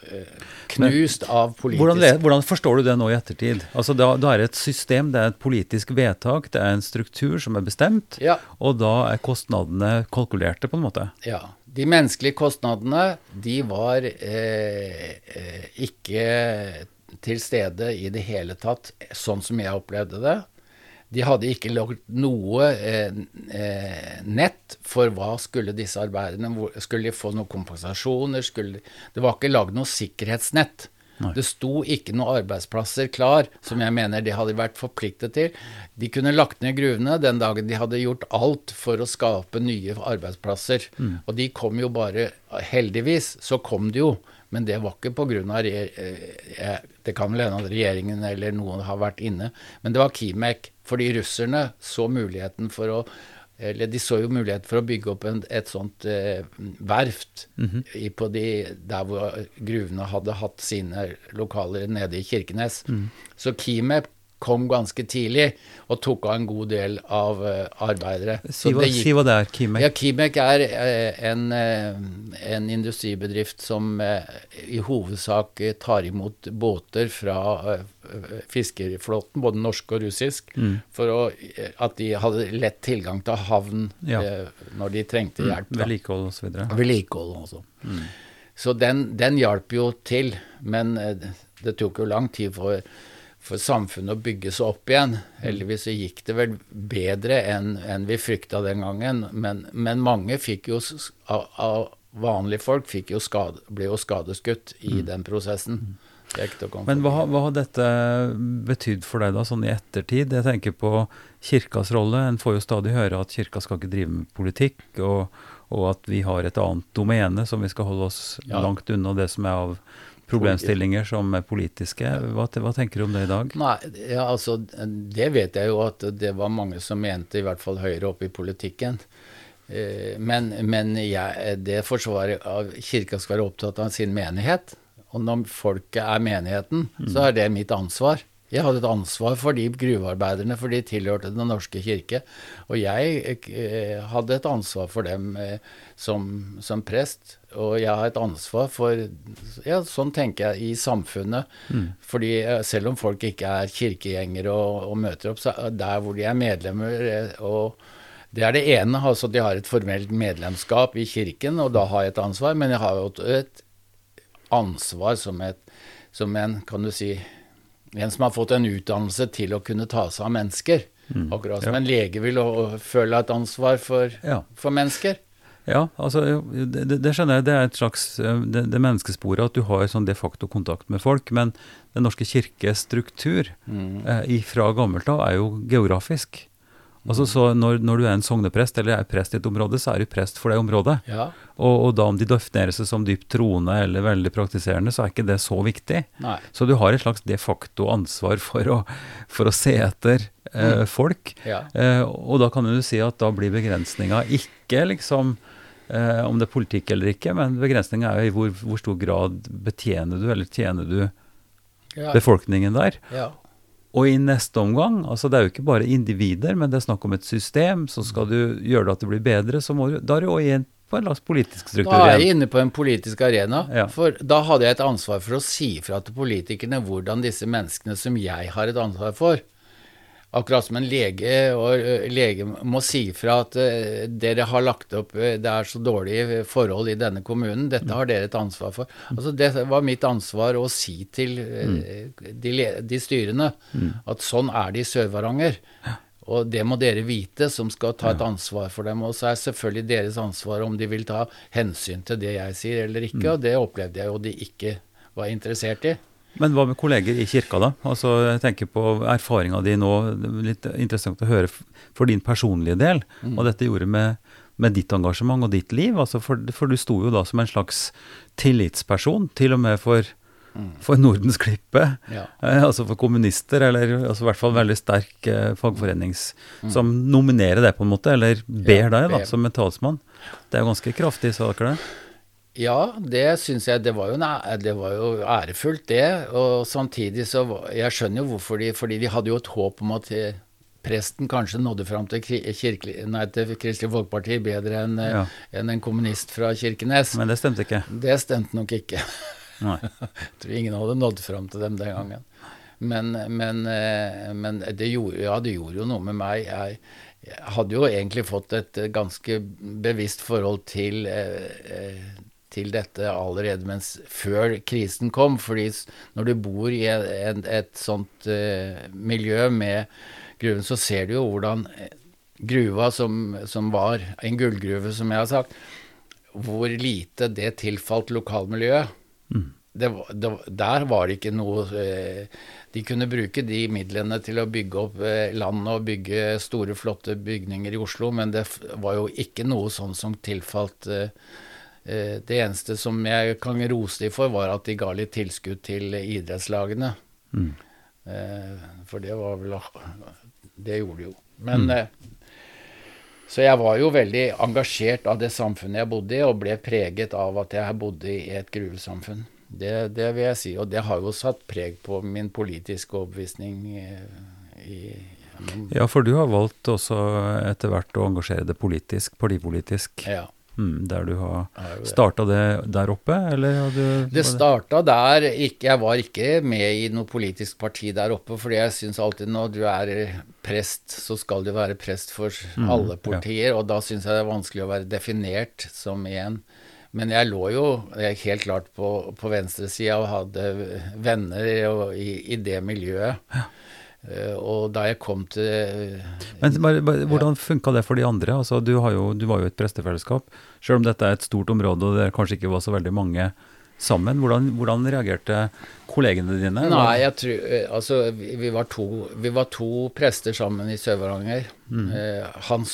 eh, knust av politisk Hvordan, hvordan forstår du det nå i ettertid? Altså da, da er det et system, det er et politisk vedtak, det er en struktur som er bestemt, Ja. og da er kostnadene kalkulerte, på en måte. Ja. De menneskelige kostnadene, de var eh, eh, ikke til stede i det hele tatt, sånn som jeg opplevde det. De hadde ikke lagt noe eh, eh, nett for hva skulle disse arbeiderne Skulle de få noen kompensasjoner? Skulle, det var ikke lagd noe sikkerhetsnett. Nei. Det sto ikke noen arbeidsplasser klar, som jeg mener de hadde vært forpliktet til. De kunne lagt ned gruvene den dagen de hadde gjort alt for å skape nye arbeidsplasser. Og de kom jo bare Heldigvis så kom de jo, men det var ikke pga. Eh, det kan vel hende at regjeringen eller noen har vært inne, men det var Kimek. Fordi russerne så muligheten for å eller de så jo mulighet for å bygge opp en, et sånt eh, verft i, på de, der hvor gruvene hadde hatt sine lokaler nede i Kirkenes. Så Kimek kom ganske tidlig og tok av en god del av eh, arbeidere. Si hva, det gikk- si hva det er, Kimek. ja, Kimek er eh, en, eh, en industribedrift som i hovedsak tar imot båter fra fiskerflåten, både norsk og russisk, Mm. for å, at de hadde lett tilgang til havn Ja. når de trengte hjelp. Mm. Vedlikehold osv. Vedlikehold også. Så den, den hjalp jo til, men det tok jo lang tid for, for samfunnet å bygge seg opp igjen. Heldigvis så gikk det vel bedre enn en vi frykta den gangen, men, men mange fikk jo av, av vanlige folk jo skade, ble jo skadeskutt i den prosessen. Komme Men hva, hva har dette betydd for deg da, sånn i ettertid? Jeg tenker på kirkas rolle. En får jo stadig høre at kirka skal ikke drive med politikk, og, og at vi har et annet domene som vi skal holde oss Ja. langt unna det som er av problemstillinger som er politiske. Hva, hva tenker du om det i dag? Nei, ja, altså, det vet jeg jo at det var mange som mente, i hvert fall høyere oppe i politikken. Eh, Men, men jeg, det forsvaret av kirka skal være opptatt av sin menighet. Og når folket er menigheten, så er det mitt ansvar. Jeg hadde et ansvar for de gruvearbeiderne, for de tilhørte Den norske kirke. Og jeg eh, hadde et ansvar for dem eh, som, som prest. Og jeg har et ansvar for Ja, sånn tenker jeg i samfunnet. Fordi eh, selv om folk ikke er kirkegjengere og, og møter opp, så er der hvor de er medlemmer og det er det ene, altså de har et formelt medlemskap i kirken, og da har jeg et ansvar. Men jeg har jo et ansvar som, et, som en, kan du si, en som har fått en utdannelse til å kunne ta seg av mennesker. Akkurat som ja. en lege vil føle et ansvar for, Ja. for mennesker. Ja, altså, det, det- skjønner jeg. Det er et slags eh, det, det menneskesporet at du har sånn de facto kontakt med folk. Men Den norske kirkes struktur eh, fra gammelt av er jo geografisk. Altså, så når, når du er en sogneprest eller er prest i et område, så er du prest for det området. Ja. Og, og da om de definerer seg som dypt troende eller veldig praktiserende, så er ikke det så viktig. Nei. Så du har et slags de facto ansvar for å, for å se etter eh, folk. Ja. Eh, og da kan du si at da blir begrensninga ikke liksom eh, om det er politikk eller ikke, men begrensninga er jo i hvor, hvor, stor grad betjener du, eller tjener du ja. befolkningen der. Og i neste omgang, altså det er jo ikke bare individer, men det er snakk om et system. Så skal du gjøre det at det blir bedre, så må du, da er du òg inn på en slags politisk struktur igjen. Da er jeg inne på en politisk arena. Ja. For da hadde jeg et ansvar for å si fra til politikerne hvordan disse menneskene som jeg har et ansvar for, Akkurat som en lege, og lege må si fra at uh, dere har lagt opp uh, Det er så dårlige forhold i denne kommunen. Dette har dere et ansvar for. Altså Det var mitt ansvar å si til uh, de, de, styrene at sånn er det i Sør-Varanger. Og det må dere vite, som skal ta et ansvar for dem. Og så er selvfølgelig deres ansvar om de vil ta hensyn til det jeg sier eller ikke. Og det opplevde jeg jo de ikke var interessert i. Men hva med kolleger i kirka, da? Altså, jeg tenker på erfaringa di nå. Litt interessant å høre for din personlige del mm. hva dette gjorde med, med, ditt engasjement og ditt liv. Altså for, for, du sto jo da som en slags tillitsperson, til og med for, mm. for Nordensklippet. Ja. Eh, altså for kommunister, eller altså i hvert fall veldig sterk eh, fagforenings... Mm. Som nominerer deg, på en måte, eller ber ja, deg da, som en talsmann. Det er jo ganske kraftige saker, det. Ja, det syns jeg. Det var, jo, det var, jo, ærefullt, det. Og samtidig så Jeg skjønner jo hvorfor de Fordi de hadde jo et håp om at eh, presten kanskje nådde fram til, kirkelig, nei, til Kristelig Folkeparti bedre enn eh, ja. en, en kommunist fra Kirkenes. Men det stemte ikke? Det stemte nok ikke. Nei. jeg tror ingen hadde nådd fram til dem den gangen. Men, men, eh, men det, gjorde, ja, det gjorde jo noe med meg. Jeg, jeg hadde jo egentlig fått et ganske bevisst forhold til eh, til dette allerede mens før krisen kom. fordi når du bor i et, et, sånt uh, miljø med gruven, så ser du jo hvordan eh, gruva som, som, var en gullgruve, som jeg har sagt, hvor lite det tilfalt lokalmiljøet. Mm. Det, det, der var det ikke noe uh, De kunne bruke de midlene til å bygge opp landet og bygge store, flotte bygninger i Oslo, men det var jo ikke noe sånn som tilfalt Eh, det eneste som jeg kan rose dem for, var at de ga litt tilskudd til idrettslagene. Mm. Eh, for det var vel Det gjorde de jo. Men mm. Eh, så jeg var jo veldig engasjert av det samfunnet jeg bodde i, og ble preget av at jeg bodde i et gruvesamfunn. Det, det vil jeg si. Og det har jo satt preg på min politiske overbevisning i, ja, for du har valgt også etter hvert å engasjere det politisk, partipolitisk. Ja. Mm, der du har starta det der oppe, eller? Du, det starta der. Ikke, jeg var ikke med i noe politisk parti der oppe, fordi jeg syns alltid når du er prest, så skal du være prest for mm, alle partier, ja. og da syns jeg det er vanskelig å være definert som en. Men jeg lå jo helt klart på, på venstresida og hadde venner i, i det miljøet. Ja. Uh, og da jeg kom til uh, Men Hvordan funka det for de andre? Altså, du, jo, du, var jo et prestefellesskap. Selv om dette er et stort område og det kanskje ikke var så veldig mange sammen. Hvordan, hvordan reagerte kollegene dine? Nei, jeg tror, eh, altså, vi, var to, vi, var to, prester sammen i Sør-Varanger. Mm. Eh, han,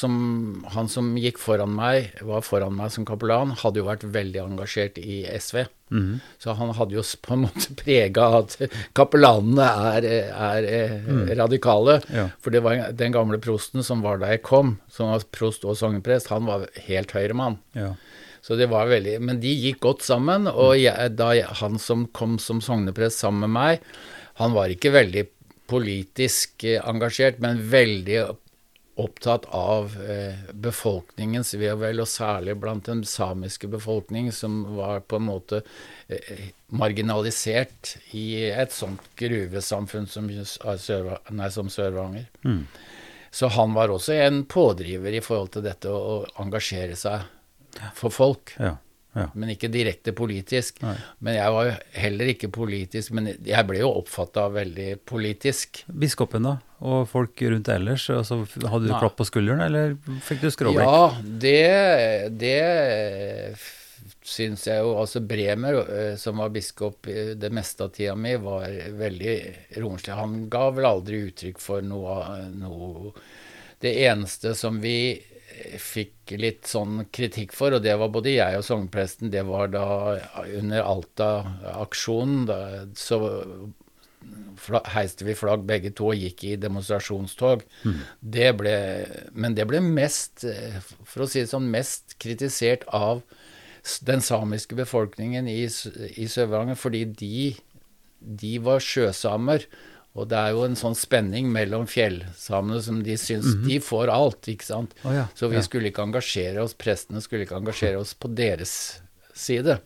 han, som gikk foran meg, var foran meg som kapellan, hadde jo vært veldig engasjert i SV. Mm. Så han hadde jo på en måte prega at kapellanene er, er mm. radikale. Ja. For det var den gamle prosten som var da jeg kom, som var prost og sogneprest, han var helt høyremann. Ja. Så det var veldig, Men de gikk godt sammen, og jeg, da jeg, han som kom som sogneprest sammen med meg, han var ikke veldig politisk eh, engasjert, men veldig opptatt av eh, befolkningens ve og vel, og særlig blant den samiske befolkning, som var på en måte eh, marginalisert i et sånt gruvesamfunn som, som Sør-Varanger. Mm. Så han var også en pådriver i forhold til dette å engasjere seg for folk. Ja, ja. Men ikke direkte politisk. Nei. Men jeg var jo heller ikke politisk, men jeg ble jo oppfatta veldig politisk. Biskopen, da? Og folk rundt ellers? Altså, hadde du klapp på skulderen, eller fikk du skråblikk? Ja, det, det syns jeg jo Altså Bremer, eh, som var biskop det meste av tida mi, var veldig romslig. Han ga vel aldri uttrykk for noe, noe Det eneste som vi fikk litt sånn kritikk for, og det var både jeg og sognepresten, det var da under Alta-aksjonen. Så heiste vi flagg begge to og gikk i demonstrasjonstog. Det ble, men det ble mest, eh, for å si det sånn, mest kritisert av den samiske befolkningen i, i Sør-Varanger, fordi de, de var sjøsamer. Og det er jo en sånn spenning mellom fjellsamene som de syns de får alt, ikke sant. Oh, ja, Så vi ja. skulle ikke engasjere oss, prestene skulle ikke engasjere oss på deres side.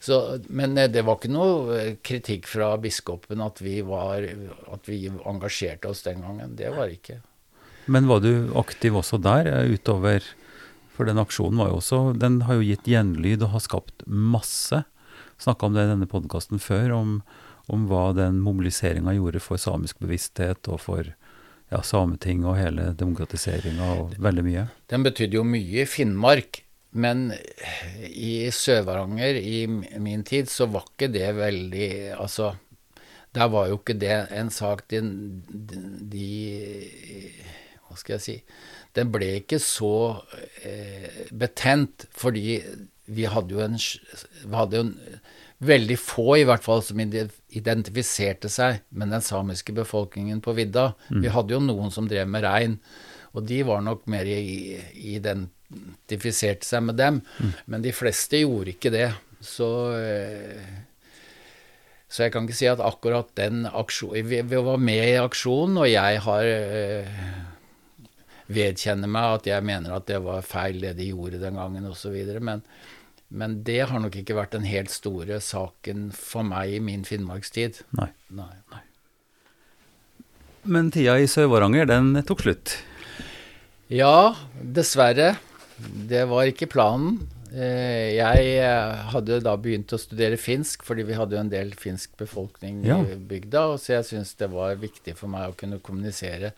Så, men eh, det var ikke noe eh, kritikk fra biskopen at vi, var, at vi engasjerte oss den gangen. Det var det ikke. Men var du aktiv også der, eh, utover For den aksjonen var jo også Den har jo gitt gjenlyd og har skapt masse. Snakka om det i denne podkasten før, om, om hva den mobiliseringa gjorde for samisk bevissthet og for ja, Sameting og hele demokratiseringa og veldig mye. Den betydde jo mye i Finnmark. Men i Sør-Varanger i min tid så var ikke det veldig Altså, der var jo ikke det en sak de, de Hva skal jeg si Den ble ikke så eh, betent, fordi vi hadde jo en Vi hadde jo en, veldig få, i hvert fall, som identifiserte seg med den samiske befolkningen på vidda. Vi hadde jo noen som drev med rein, og de var nok mer identifisert seg med dem. Men de fleste gjorde ikke det. Så eh, så jeg kan ikke si at akkurat den aksjonen Vi, vi var med i aksjonen, og jeg har eh, vedkjenner meg at jeg mener at det var feil det de gjorde den gangen osv. Men, men det har nok ikke vært den helt store saken for meg i min finnmarkstid. Nei. Nei. Men tida i Sør-Varanger, den tok slutt. Ja, dessverre. Det var ikke planen. Eh, Jeg eh, hadde da begynt å studere finsk, fordi vi hadde jo en del finsk befolkning Ja. i bygda, så jeg syntes det var viktig for meg å kunne kommunisere.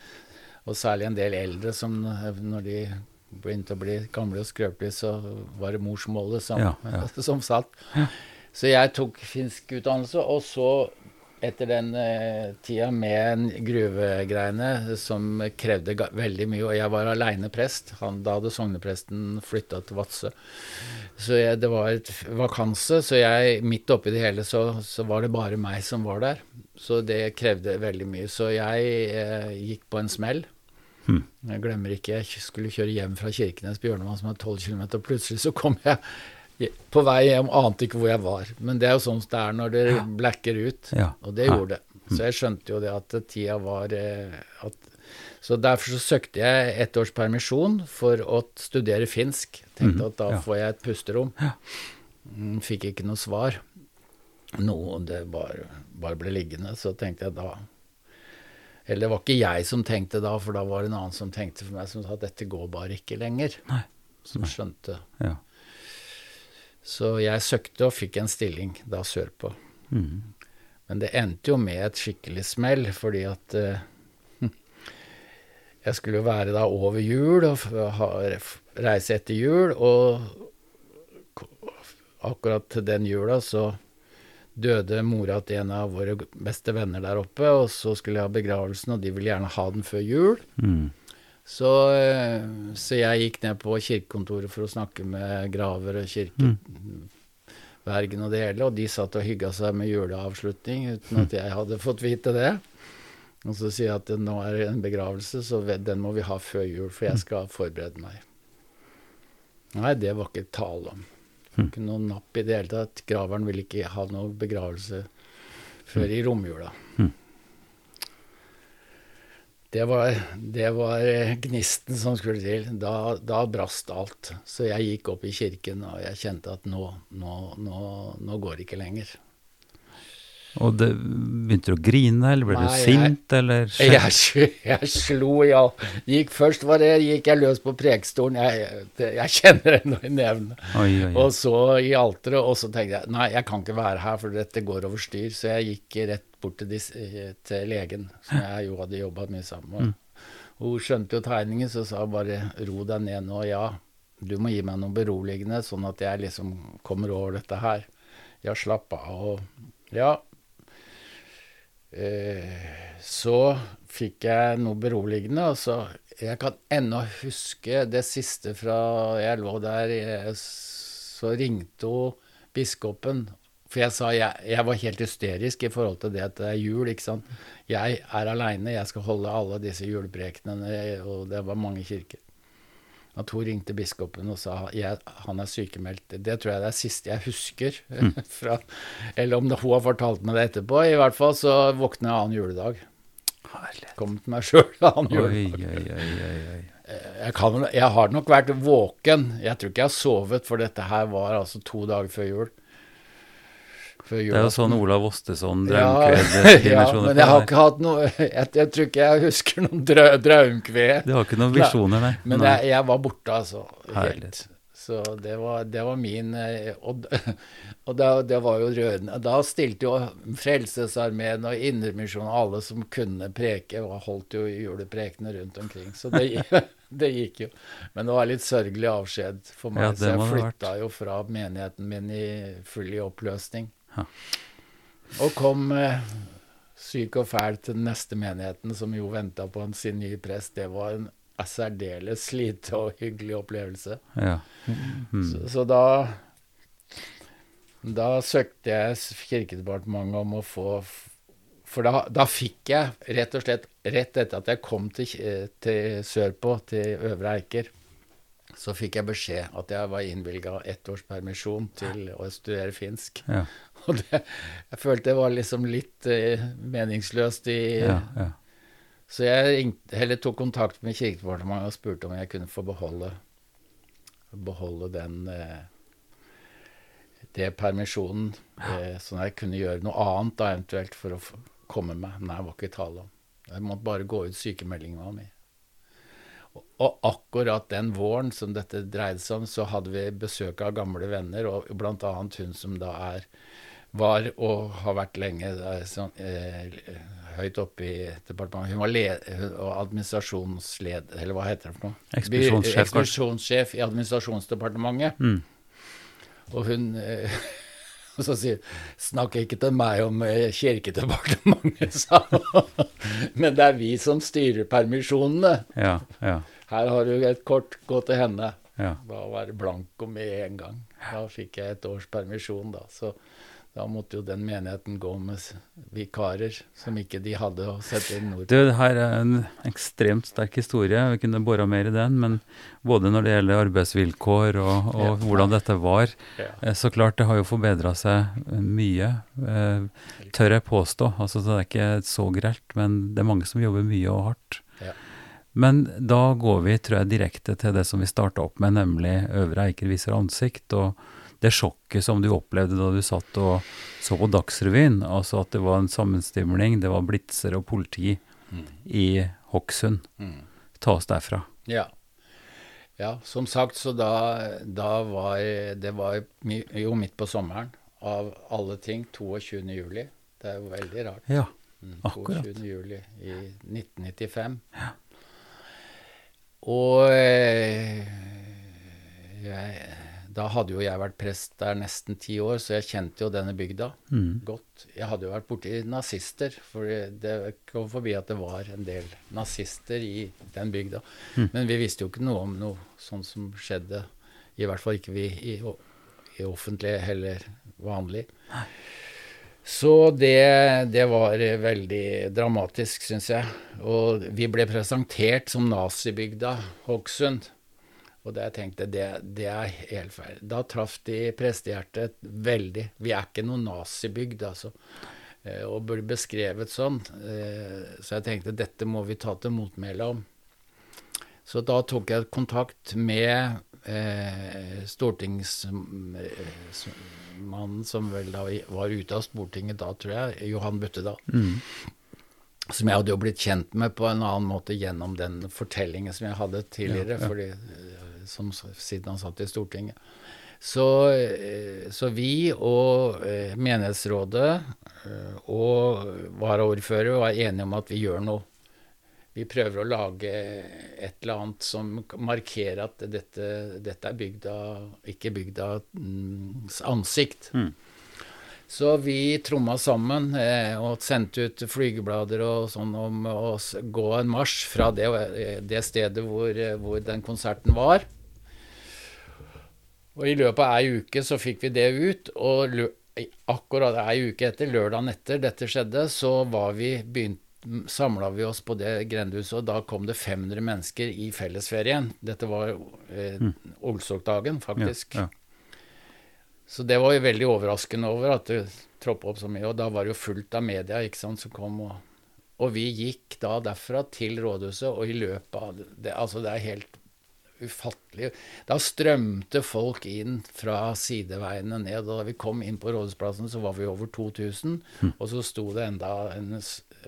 Og særlig en del eldre som eh, når de begynte å bli gamle og skrøpelige, så var det morsmålet som, Ja, ja. som satt. Så jeg tok finsk utdannelse, og så etter den eh, tida med gruvegreiene som krevde veldig mye, og jeg var aleine prest, han, da hadde sognepresten flytta til Vadsø, så jeg, det var et vakanse, så jeg, midt oppi det hele så, så var det bare meg som var der. Så det krevde veldig mye. Så jeg eh, gikk på en smell. Hmm. Jeg glemmer ikke, jeg skulle kjøre hjem fra Kirkenes Bjørnevann som er 12 km, og plutselig så kom jeg på vei hjem, ante ikke hvor jeg var. Men det er jo sånn det er når det blacker ut, Ja. og det gjorde det. Så jeg skjønte jo det at tida var eh, at, Så derfor så søkte jeg ett års permisjon for å studere finsk. Tenkte at da ja. får jeg et pusterom. Mm, Fikk ikke noe svar. Noe det bare, bare ble liggende. Så tenkte jeg da Eller det var ikke jeg som tenkte da, for da var det en annen som tenkte for meg, som sa at dette går bare ikke lenger. Som skjønte. Ja. Så jeg søkte og fikk en stilling da sørpå. Mm. Men det endte jo med et skikkelig smell, fordi at eh, jeg skulle jo være da over jul og ha, reise etter jul, og akkurat den jula så døde mora til en av våre beste venner der oppe, og så skulle jeg ha begravelsen, og de ville gjerne ha den før jul. Mhm. Så, eh, så jeg gikk ned på kirkekontoret for å snakke med graver og kirkevergen og det hele, og de satt og hygga seg med juleavslutning uten at jeg hadde fått vite det. Og så sier jeg at det nå er en begravelse, så den må vi ha før jul, for jeg skal forberede meg. Nei, det var ikke tale om. Ikke noe napp i det hele tatt. Graveren ville ikke ha noe begravelse før i romjula. Det var, det var eh, gnisten som skulle til. Da, da brast alt. Så jeg gikk opp i kirken, og jeg kjente at nå, nå, nå, nå går det ikke lenger. Og det, begynte du å grine, eller ble Nei, du jeg- sint, eller Jeg, jeg slo all gikk Først var det, gikk jeg løs på prekestolen. Jeg, jeg kjenner det nå i oi. Og så i alteret, og så tenkte jeg nei, jeg kan ikke være her, for dette går over styr. Så jeg gikk rett bort til, dis, til legen, som jeg jo hadde jobba mye sammen med. Mm. Hun skjønte jo tegningen, så sa hun bare ro deg ned nå, ja. Du må gi meg noe beroligende, sånn at jeg liksom kommer over dette her. Ja, slapp av. Og ja. Eh, så fikk jeg noe beroligende, og så Jeg kan ennå huske det siste fra jeg lå der, Jeg, så ringte hun biskopen For jeg sa jeg, jeg var helt hysterisk i forhold til det at det er jul, ikke sant. Jeg er aleine, jeg skal holde alle disse juleprekenene, og det var mange kirker. At hun ringte biskopen og sa jeg, han er sykemeldt. Det tror jeg det er siste jeg husker. fra, eller om det, hun har fortalt meg det etterpå. I hvert fall så våkna jeg annen juledag. Herlighet. Kom til meg sjøl annen juledag. oi, oi, oi, oi. Jeg, kan, jeg har nok vært våken. Jeg tror ikke jeg har sovet, for dette her var altså to dager før jul. Før Det er jo sånn Olav Osteson ja, ja, men jeg har ikke hatt noe Jeg, jeg tror ikke jeg husker noen drø, draumkved. Du har ikke noen visjoner, nei? Men nei. jeg, jeg var borte, altså. Herlig. Helt. Så det var, det var min eh, Og, og det, det var jo rørende. Da stilte jo Frelsesarmeen og Indremisjonen, alle som kunne preke, og holdt jo juleprekene rundt omkring. Så det, det gikk jo. Men det var litt sørgelig avskjed for meg, Ja, så jeg flytta jo fra menigheten min i full i oppløsning. Ja. Og kom eh, syk og fæl til den neste menigheten, som jo venta på sin nye prest. Det var en særdeles lite og hyggelig opplevelse. Ja. Mm. Så, så da Da søkte jeg Kirkedepartementet om å få For da, da fikk jeg rett og slett, rett etter at jeg kom til, til sørpå, til Øvre Eiker, så fikk jeg beskjed at jeg var innvilga ett års permisjon til å studere finsk. Ja. Og det, jeg følte det var liksom litt uh, meningsløst i Ja, ja. Så jeg ringte, heller tok kontakt med Kirkedepartementet og spurte om jeg kunne få beholde, beholde den eh, det permisjonen, eh, sånn at jeg kunne gjøre noe annet da eventuelt for å komme meg. Nei, det var ikke tale om. Jeg måtte bare gå ut, sykemeldingen mi. med. Og, og akkurat den våren som dette dreide seg om, så hadde vi besøk av gamle venner, og annet hun som da er var og har vært lenge da, sånn, eh, høyt oppe i departementet. Hun var led, hun, administrasjonsleder, eller hva heter det for noe? Ekspedisjonssjef, Ekspedisjonssjef i administrasjonsdepartementet. Mm. Og hun eh, og så sier Snakk ikke til meg om eh, Kirkedepartementet, sa hun. Men det er vi som styrer permisjonene. Ja, ja, Her har du et kort, gå til henne. ja. Da var det blanko med en gang. Da fikk jeg et års permisjon, da. Så da måtte jo den menigheten gå med vikarer som ikke de hadde å sette inn ord Du, det her er en ekstremt sterk historie. Vi kunne bora mer i den, men både når det gjelder arbeidsvilkår og, og Ja. hvordan dette var, Ja. eh, så klart det har jo forbedra seg eh, mye, eh, tør jeg påstå. Altså, det er ikke så grelt, men det er mange som jobber mye og hardt. Ja. Men da går vi, tror jeg, direkte til det som vi starta opp med, nemlig Øvre Eiker viser ansikt. og det sjokket som du opplevde da du satt og så på Dagsrevyen, altså at det var en sammenstimling, det var blitser og politi i Hokksund. Mm. Ta oss derfra. Ja. ja, som sagt, så da, da var Det var jo midt på sommeren, av alle ting, 22. juli. Det er jo veldig rart. Ja, Mm, Akkurat. 22. juli i 1995. Og eh, jeg, da hadde jo jeg vært prest der nesten ti år, så jeg kjente jo denne bygda mm. godt. Jeg hadde jo vært borti nazister, for det kom forbi at det var en del nazister i den bygda. Mm. Men vi visste jo ikke noe om noe sånn som skjedde, i hvert fall ikke vi i, i offentlig eller vanlig. Så det, det var veldig dramatisk, syns jeg. Og vi ble presentert som nazibygda Hokksund. Og det jeg tenkte, det, det er helt feil. Da traff de prestehjertet veldig. Vi er ikke noen nazibygd, altså. Eh, Og ble beskrevet sånn. Eh, Så jeg tenkte dette må vi ta til motmæle om. Så da tok jeg kontakt med eh, stortingsmannen som vel da var ute av Stortinget da, tror jeg, Johan Buttedal. Mm. Som jeg hadde jo blitt kjent med på en annen måte gjennom den fortellingen som jeg hadde tidligere, Ja, ja. Fordi, som, siden han satt i Stortinget. Så, eh, så vi og eh, menighetsrådet eh, og varaordfører var enige om at vi gjør noe. Vi prøver å lage et eller annet som markerer at dette, dette er bygda, ikke bygdas ansikt. Mm. Så vi tromma sammen eh, og sendte ut flygeblader og sånn om å gå en marsj fra det, det stedet hvor, hvor den konserten var. Og i løpet av ei uke så fikk vi det ut, og akkurat ei uke etter, lørdagen etter dette skjedde, så var vi begynt samla vi oss på det grendehuset, og da kom det 500 mennesker i fellesferien. Dette var eh, mm. Olsokdagen, faktisk. Ja, ja. Så det var jo veldig overraskende over at det troppa opp så mye. Og da var det jo fullt av media ikke sant, som kom. Og, og vi gikk da derfra til rådhuset, og i løpet av det Altså, det er helt ufattelig. Da strømte folk inn fra sideveiene ned. Og da vi kom inn på Rådhusplassen, så var vi over 2000. Mm. Og så sto det enda en,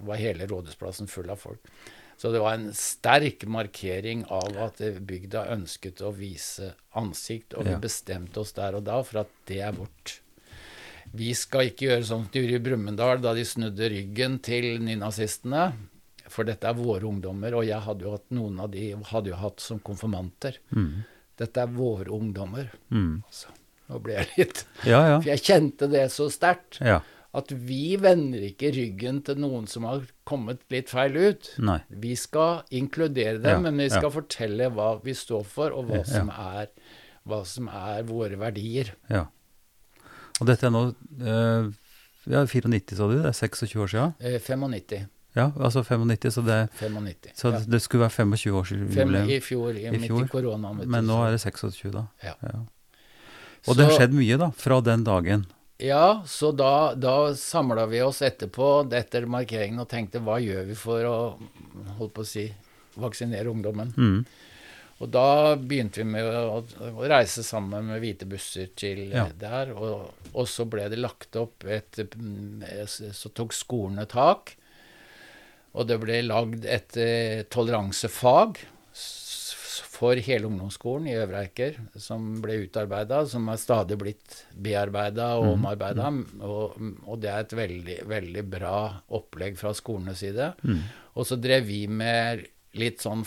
var hele Rådhusplassen full av folk. Så det var en sterk markering av at bygda ønsket å vise ansikt, og vi ja. bestemte oss der og da for at det er vårt. Vi skal ikke gjøre sånn som de gjorde i Brumunddal da de snudde ryggen til nynazistene. For dette er våre ungdommer, og jeg hadde jo hatt noen av de hadde jo hatt som konfirmanter. Mm. Dette er våre ungdommer. Mm. Altså, nå ble jeg litt ja, ja. For jeg kjente det så sterkt. Ja. At vi vender ikke ryggen til noen som har kommet litt feil ut. Nei. Vi skal inkludere dem, men vi skal fortelle hva vi står for, og hva, som, er, hva som er våre verdier. Ja. Og dette er nå eh, ja, 94, sa du? Det er 26 år siden? Eh, 95. Ja, altså 95, så det, 95, så ja. det skulle være 25 års jubileum. I fjor, i, i fjor. midt i koronaen. Men nå er det 26, da. Ja. ja. Og så, det har skjedd mye, da, fra den dagen. Ja, så da, da samla vi oss etterpå, etter markeringen, og tenkte hva gjør vi for å holdt på å si, vaksinere ungdommen? Mm. Og da begynte vi med å, å, reise sammen med hvite busser til ja. der. Og, og, så ble det lagt opp et Så tok skolene tak. Og det ble lagd et eh, toleransefag for hele ungdomsskolen i Øvre Eiker, som ble utarbeida, som er stadig blitt bearbeida og mm. omarbeida. Mm. Og, og, det er et veldig, veldig bra opplegg fra skolenes side. Mm. Og så drev vi med litt sånn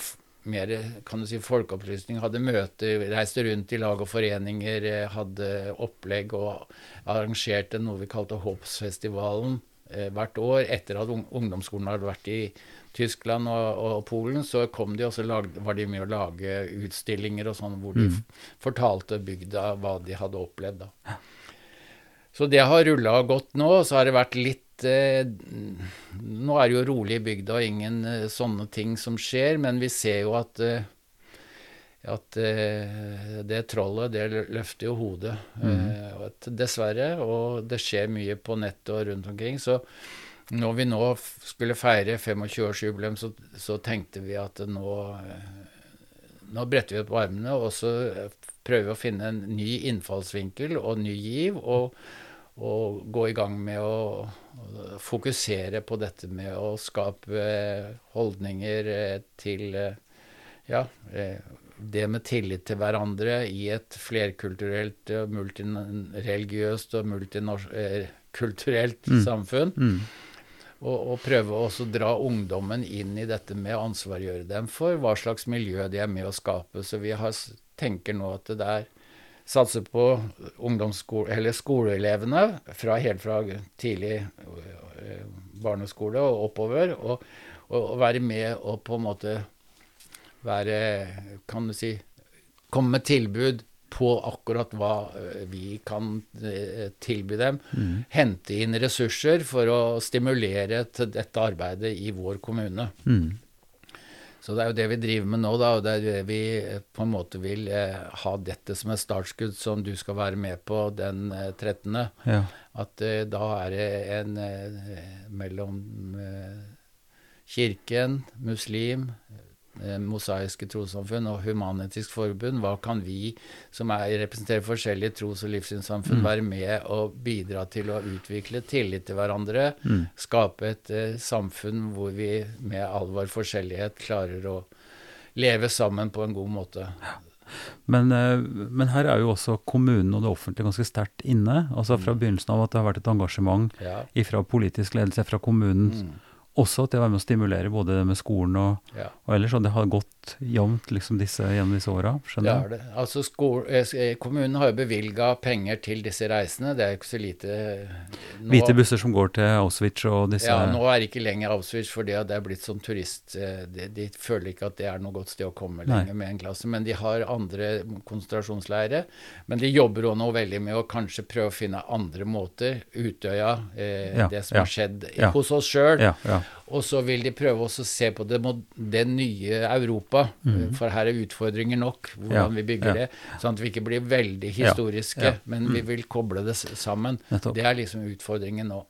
mer kan du si, folkeopplysning. Hadde møter, reiste rundt i lag og foreninger, eh, hadde opplegg og arrangerte noe vi kalte Håpsfestivalen hvert år etter at ungdomsskolen hadde vært i Tyskland og, og Polen, så kom de lagde, var de med å lage utstillinger og sånn hvor de mm. fortalte bygda hva de hadde opplevd. da. Så det har rulla godt nå. Så har det vært litt eh, Nå er det jo rolig i bygda og ingen eh, sånne ting som skjer, men vi ser jo at eh, at eh, det trollet, det løfter jo hodet. Eh, dessverre. Og det skjer mye på nettet og rundt omkring. Så når vi nå skulle feire 25-årsjubileum, så, så, tenkte vi at nå, eh, nå bretter vi opp armene, og så prøver vi å finne en ny innfallsvinkel og ny giv. og og gå i gang med å, fokusere på dette med å skape holdninger til ja, det med tillit til hverandre i et flerkulturelt, multireligiøst og multikulturelt mm. samfunn. Mm. Og, og, prøve også å dra ungdommen inn i dette med å ansvargjøre dem for hva slags miljø de er med å skape. Så vi har, tenker nå at det der satser på eller skoleelevene fra, helt fra tidlig øh, barneskole og oppover, og, og, og være med og på en måte være Kan du si Komme med tilbud på akkurat hva eh, vi kan eh, tilby dem. Mm. Hente inn ressurser for å stimulere til dette arbeidet i vår kommune. Mm. Så det er jo det vi driver med nå, da, og det er det vi eh, på en måte vil eh, ha dette som et startskudd som du skal være med på den eh, 13. Ja. At eh, da er det en mellom kirken, muslim, mosaiske trossamfunn og Human-Etisk Forbund. Hva kan vi, som er, representerer forskjellige tros- og livssynssamfunn, mm. være med og bidra til å utvikle tillit til hverandre? Mm. Skape et uh, samfunn hvor vi med all vår forskjellighet klarer å leve sammen på en god måte. Men, uh, men, her er jo også kommunen og det offentlige ganske sterkt inne. altså Fra mm. begynnelsen av at det har vært et engasjement ja. fra politisk ledelse fra kommunen mm. Også til å være med å stimulere både det med skolen og, Ja. og ellers. Og det har gått jevnt liksom disse, gjennom disse åra, Det er det. Altså skol, eh, kommunen har jo bevilga penger til disse reisene. Det er jo ikke så lite nå, Hvite busser som går til Auschwitz og disse Ja, nå er det ikke lenger Auschwitz for det er blitt som turist. eh, De, de føler ikke at det er noe godt sted å komme lenger med en klasse. Men de har andre konsentrasjonsleirer. Men de jobber òg nå veldig med å kanskje prøve å finne andre måter. Utøya, eh, Ja, det som ja, har skjedd ja. hos oss sjøl. Og så vil de prøve å se på det, det nye Europa. For her er utfordringer nok, hvordan. Ja, vi bygger ja. det. Sånn at vi ikke blir veldig historiske, ja. men vi vil koble det sammen. Nettopp. Det er liksom utfordringen nå.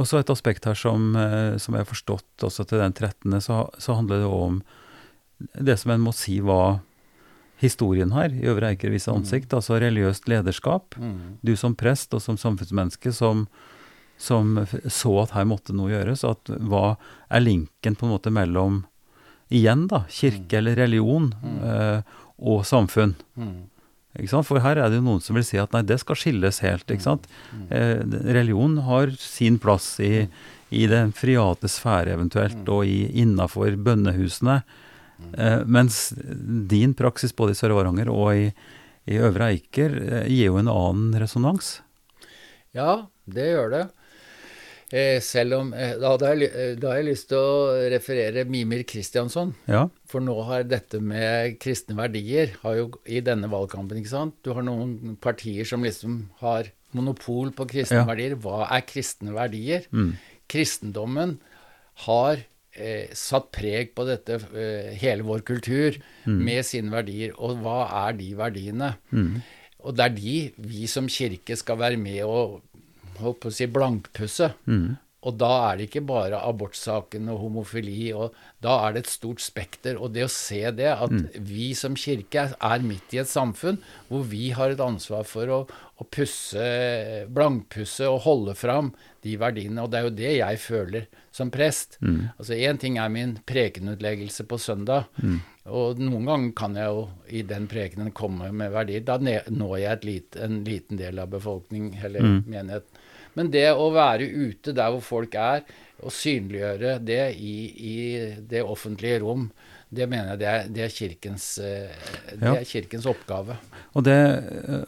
Og så et aspekt her som, eh, som jeg har forstått også til den 13., så, så handler det om det som en må si var historien her, i Øvre Eiker vise ansikt, altså religiøst lederskap. Mm. Du som prest og som samfunnsmenneske som, som så at her måtte noe gjøres. At hva er linken på en måte mellom, igjen da, kirke eller religion eh, og samfunn? Mm. Ikke sant? For her er det jo noen som vil si at nei, det skal skilles helt. ikke sant? Eh, religion har sin plass i, i den friate sfære eventuelt, og i innafor bønnehusene. Eh, mens din praksis både i Sør-Varanger og i, i Øvre Eiker eh, gir jo en annen resonans. Ja, det gjør det. Eh, selv om eh, da, hadde jeg, eh, da har jeg lyst til å referere Mimir Kristiansson. Ja, For nå har dette med kristne verdier har jo i denne valgkampen, ikke sant Du har noen partier som liksom har monopol på kristne Ja. verdier. Hva er kristne verdier? Mm. Kristendommen har eh, satt preg på dette, eh, hele vår kultur, med sine verdier. Og hva er de verdiene? Mm. Og det er de vi som kirke skal være med og holdt på å si blankpusse. Mm. Og da er det ikke bare abortsaken og homofili, og da er det et stort spekter. Og det å se det, at vi som kirke er, midt i et samfunn hvor vi har et ansvar for å, å pusse, blankpusse og holde fram de verdiene. Og det er jo det jeg føler som prest. Altså Én ting er min prekenutleggelse på søndag, og noen ganger kan jeg jo i den prekenen komme med verdier. Da når jeg et lit, en liten del av befolkning eller menighet. Men det å være ute der hvor folk er, og synliggjøre det i, i det offentlige rom, det mener jeg det er, det er, kirkens, eh, det Ja. er kirkens oppgave. Og det,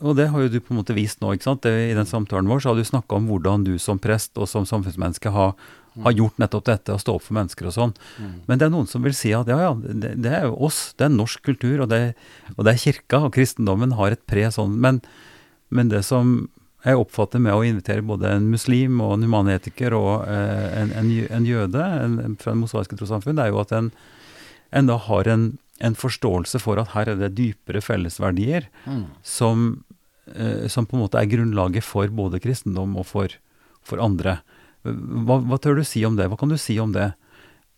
og det har jo du på en måte vist nå. ikke sant? I den samtalen vår så har du snakka om hvordan du som prest og som samfunnsmenneske har, har gjort nettopp dette, å stå opp for mennesker og sånn. Men det er noen som vil si at ja, ja, det, det er jo oss, det er norsk kultur, og det, og det er kirka, og kristendommen har et pre sånn. Men, men det som jeg oppfatter med å invitere både en muslim og en humanetiker og eh, en, en, en jøde en, fra det mosaiske trossamfunn, det er jo at en, da har en, forståelse for at her er det dypere fellesverdier som, eh, som på en måte er grunnlaget for både kristendom og for, for andre. Hva, hva tør du si om det? Hva kan du si om det?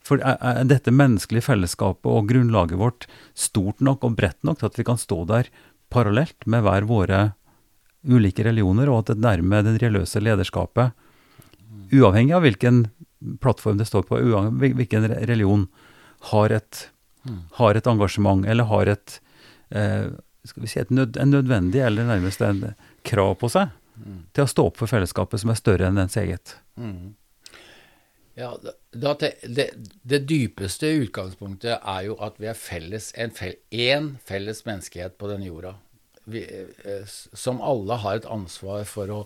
For er, er dette menneskelige fellesskapet og grunnlaget vårt stort nok og bredt nok til at vi kan stå der parallelt med hver våre ulike religioner, og at det nærmer det religiøse lederskapet, uavhengig av hvilken plattform det står på, uavhengig av hvilken religion, har et, har et engasjement, eller har et, eh, skal vi si et nød, en nødvendig, eller nærmest en krav på seg, til å stå opp for fellesskapet som er større enn ens eget. Ja, da, det, det, det dypeste utgangspunktet er jo at vi er felles, en fel, én felles menneskehet på denne jorda. Vi, eh, som alle har et ansvar for å,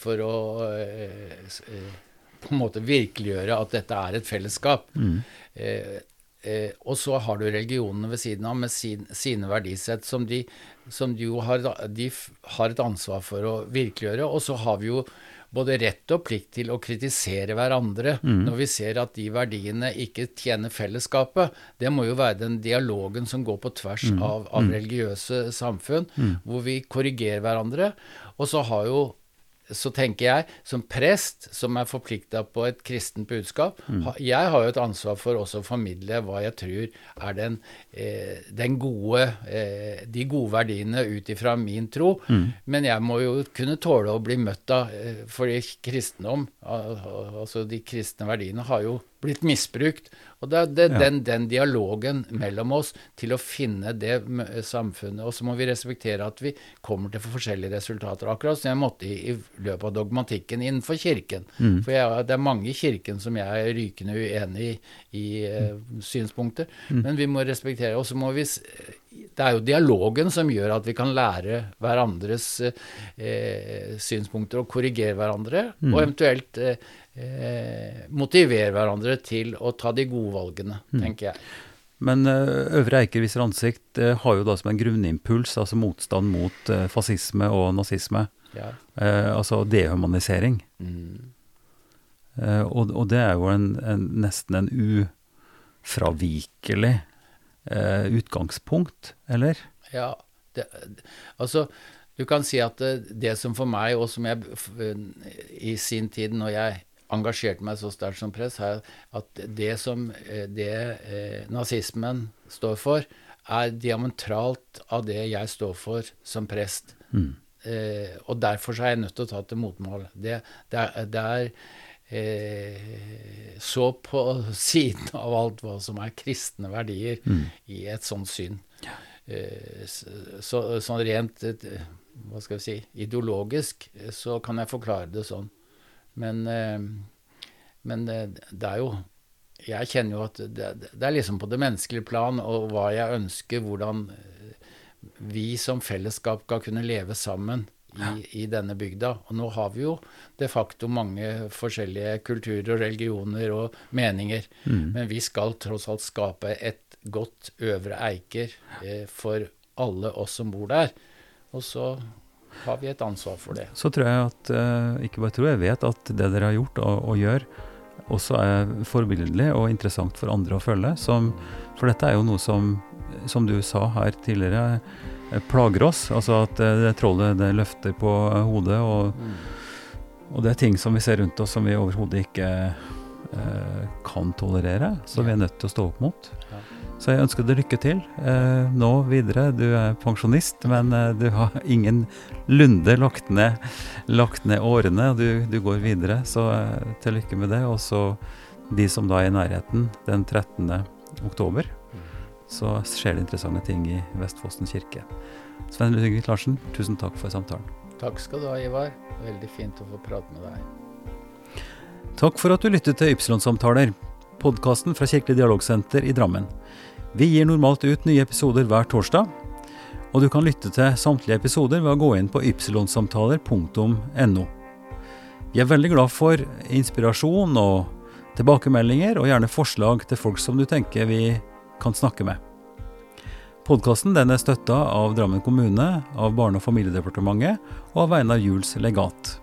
for å eh, eh, på en måte virkeliggjøre at dette er et fellesskap. Eh, eh, og så har du religionene ved siden av med sin, sine verdisett, som de, som de jo har, de har et ansvar for å virkeliggjøre. Og så har vi jo både rett og plikt til å kritisere hverandre når vi ser at de verdiene ikke tjener fellesskapet. Det må jo være den dialogen som går på tvers av, av religiøse samfunn, hvor vi korrigerer hverandre. Og så har jo så tenker jeg, som prest som er forplikta på et kristent budskap mm. Jeg har jo et ansvar for også å formidle hva jeg tror er den, eh, den gode, eh, de gode verdiene ut ifra min tro. Men jeg må jo kunne tåle å bli møtt av eh, Fordi kristendom, al- al- altså de kristne verdiene, har jo blitt misbrukt. Og det er det, Ja. den, den dialogen mellom oss til å finne det samfunnet. Og så må vi respektere at vi kommer til forskjellige resultater. Akkurat som jeg måtte i, i løpet av dogmatikken innenfor Kirken. For jeg, det er mange i Kirken som jeg er rykende uenig i, i eh, synspunkter. Men vi må respektere. Og så må vi det er jo dialogen som gjør at vi kan lære hverandres eh, synspunkter og korrigere hverandre, og eventuelt eh, eh, motivere hverandre til å ta de gode valgene, tenker jeg. Men eh, Øvre Eiker viser ansikt eh, har jo da som en grunnimpuls altså motstand mot fascisme og nazisme. Ja. Eh, altså dehumanisering. Mm. Eh, og, og det er jo en, en, nesten en ufravikelig eh, utgangspunkt, eller? Ja, det, altså du kan si at det, det som for meg, og som jeg i sin tid når jeg engasjerte meg så sterkt som prest, er at det som eh, det eh, nazismen står for, er diametralt av det jeg står for som prest. Mm. Eh, og derfor så er jeg nødt til å ta til motmål. Det, det er, det er eh, så på siden av alt hva som er kristne verdier i et sånt syn. Eh, så, sånn rent eh, hva skal vi si, ideologisk eh, så kan jeg forklare det sånn. Men, eh, men eh, det er jo Jeg kjenner jo at det, det er liksom på det menneskelige plan og hva jeg ønsker, hvordan vi som fellesskap skal kunne leve sammen i, i denne bygda. Og nå har vi jo de facto mange forskjellige kulturer og religioner og meninger. Men vi skal tross alt skape et godt Øvre Eiker eh, for alle oss som bor der. Og så har vi et ansvar for det. Så tror jeg at, eh, ikke bare tror jeg vet, at det dere har gjort og, og gjør, også er forbilledlig og interessant for andre å følge. Som, for dette er jo noe som, som du sa her tidligere, plager oss. Altså at eh, det trollet det løfter på hodet, og, og det er ting som vi ser rundt oss som vi overhodet ikke eh, kan tolerere. Så vi er nødt til å stå opp mot. Ja. Så jeg ønsker deg lykke til eh, nå videre. Du er pensjonist, men eh, du har ingen lunde lagt ned, lagt ned årene. Du, du går videre, så eh, til lykke med det. Og så de som da er i nærheten den 13. oktober, så skjer det interessante ting i Vestfossen kirke. Svein Ludvig Larsen, tusen takk for samtalen. Takk skal du ha, Ivar. Veldig fint å få prate med deg. Takk for at du lyttet til Ypsilon-samtaler, podkasten fra Kirkelig dialogsenter i Drammen. Vi gir normalt ut nye episoder hver torsdag, og du kan lytte til samtlige episoder ved å gå inn på ypsilonsamtaler.no. Vi er veldig glad for inspirasjon og tilbakemeldinger, og gjerne forslag til folk som du tenker vi kan snakke med. Podkasten er støtta av Drammen kommune, av Barne- og familiedepartementet og av Einar Juels legat.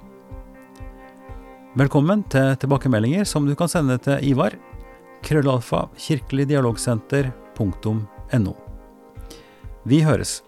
Velkommen til tilbakemeldinger som du kan sende til Ivar. Krøllalfa kirkeligdialogsenter.no. Vi høres.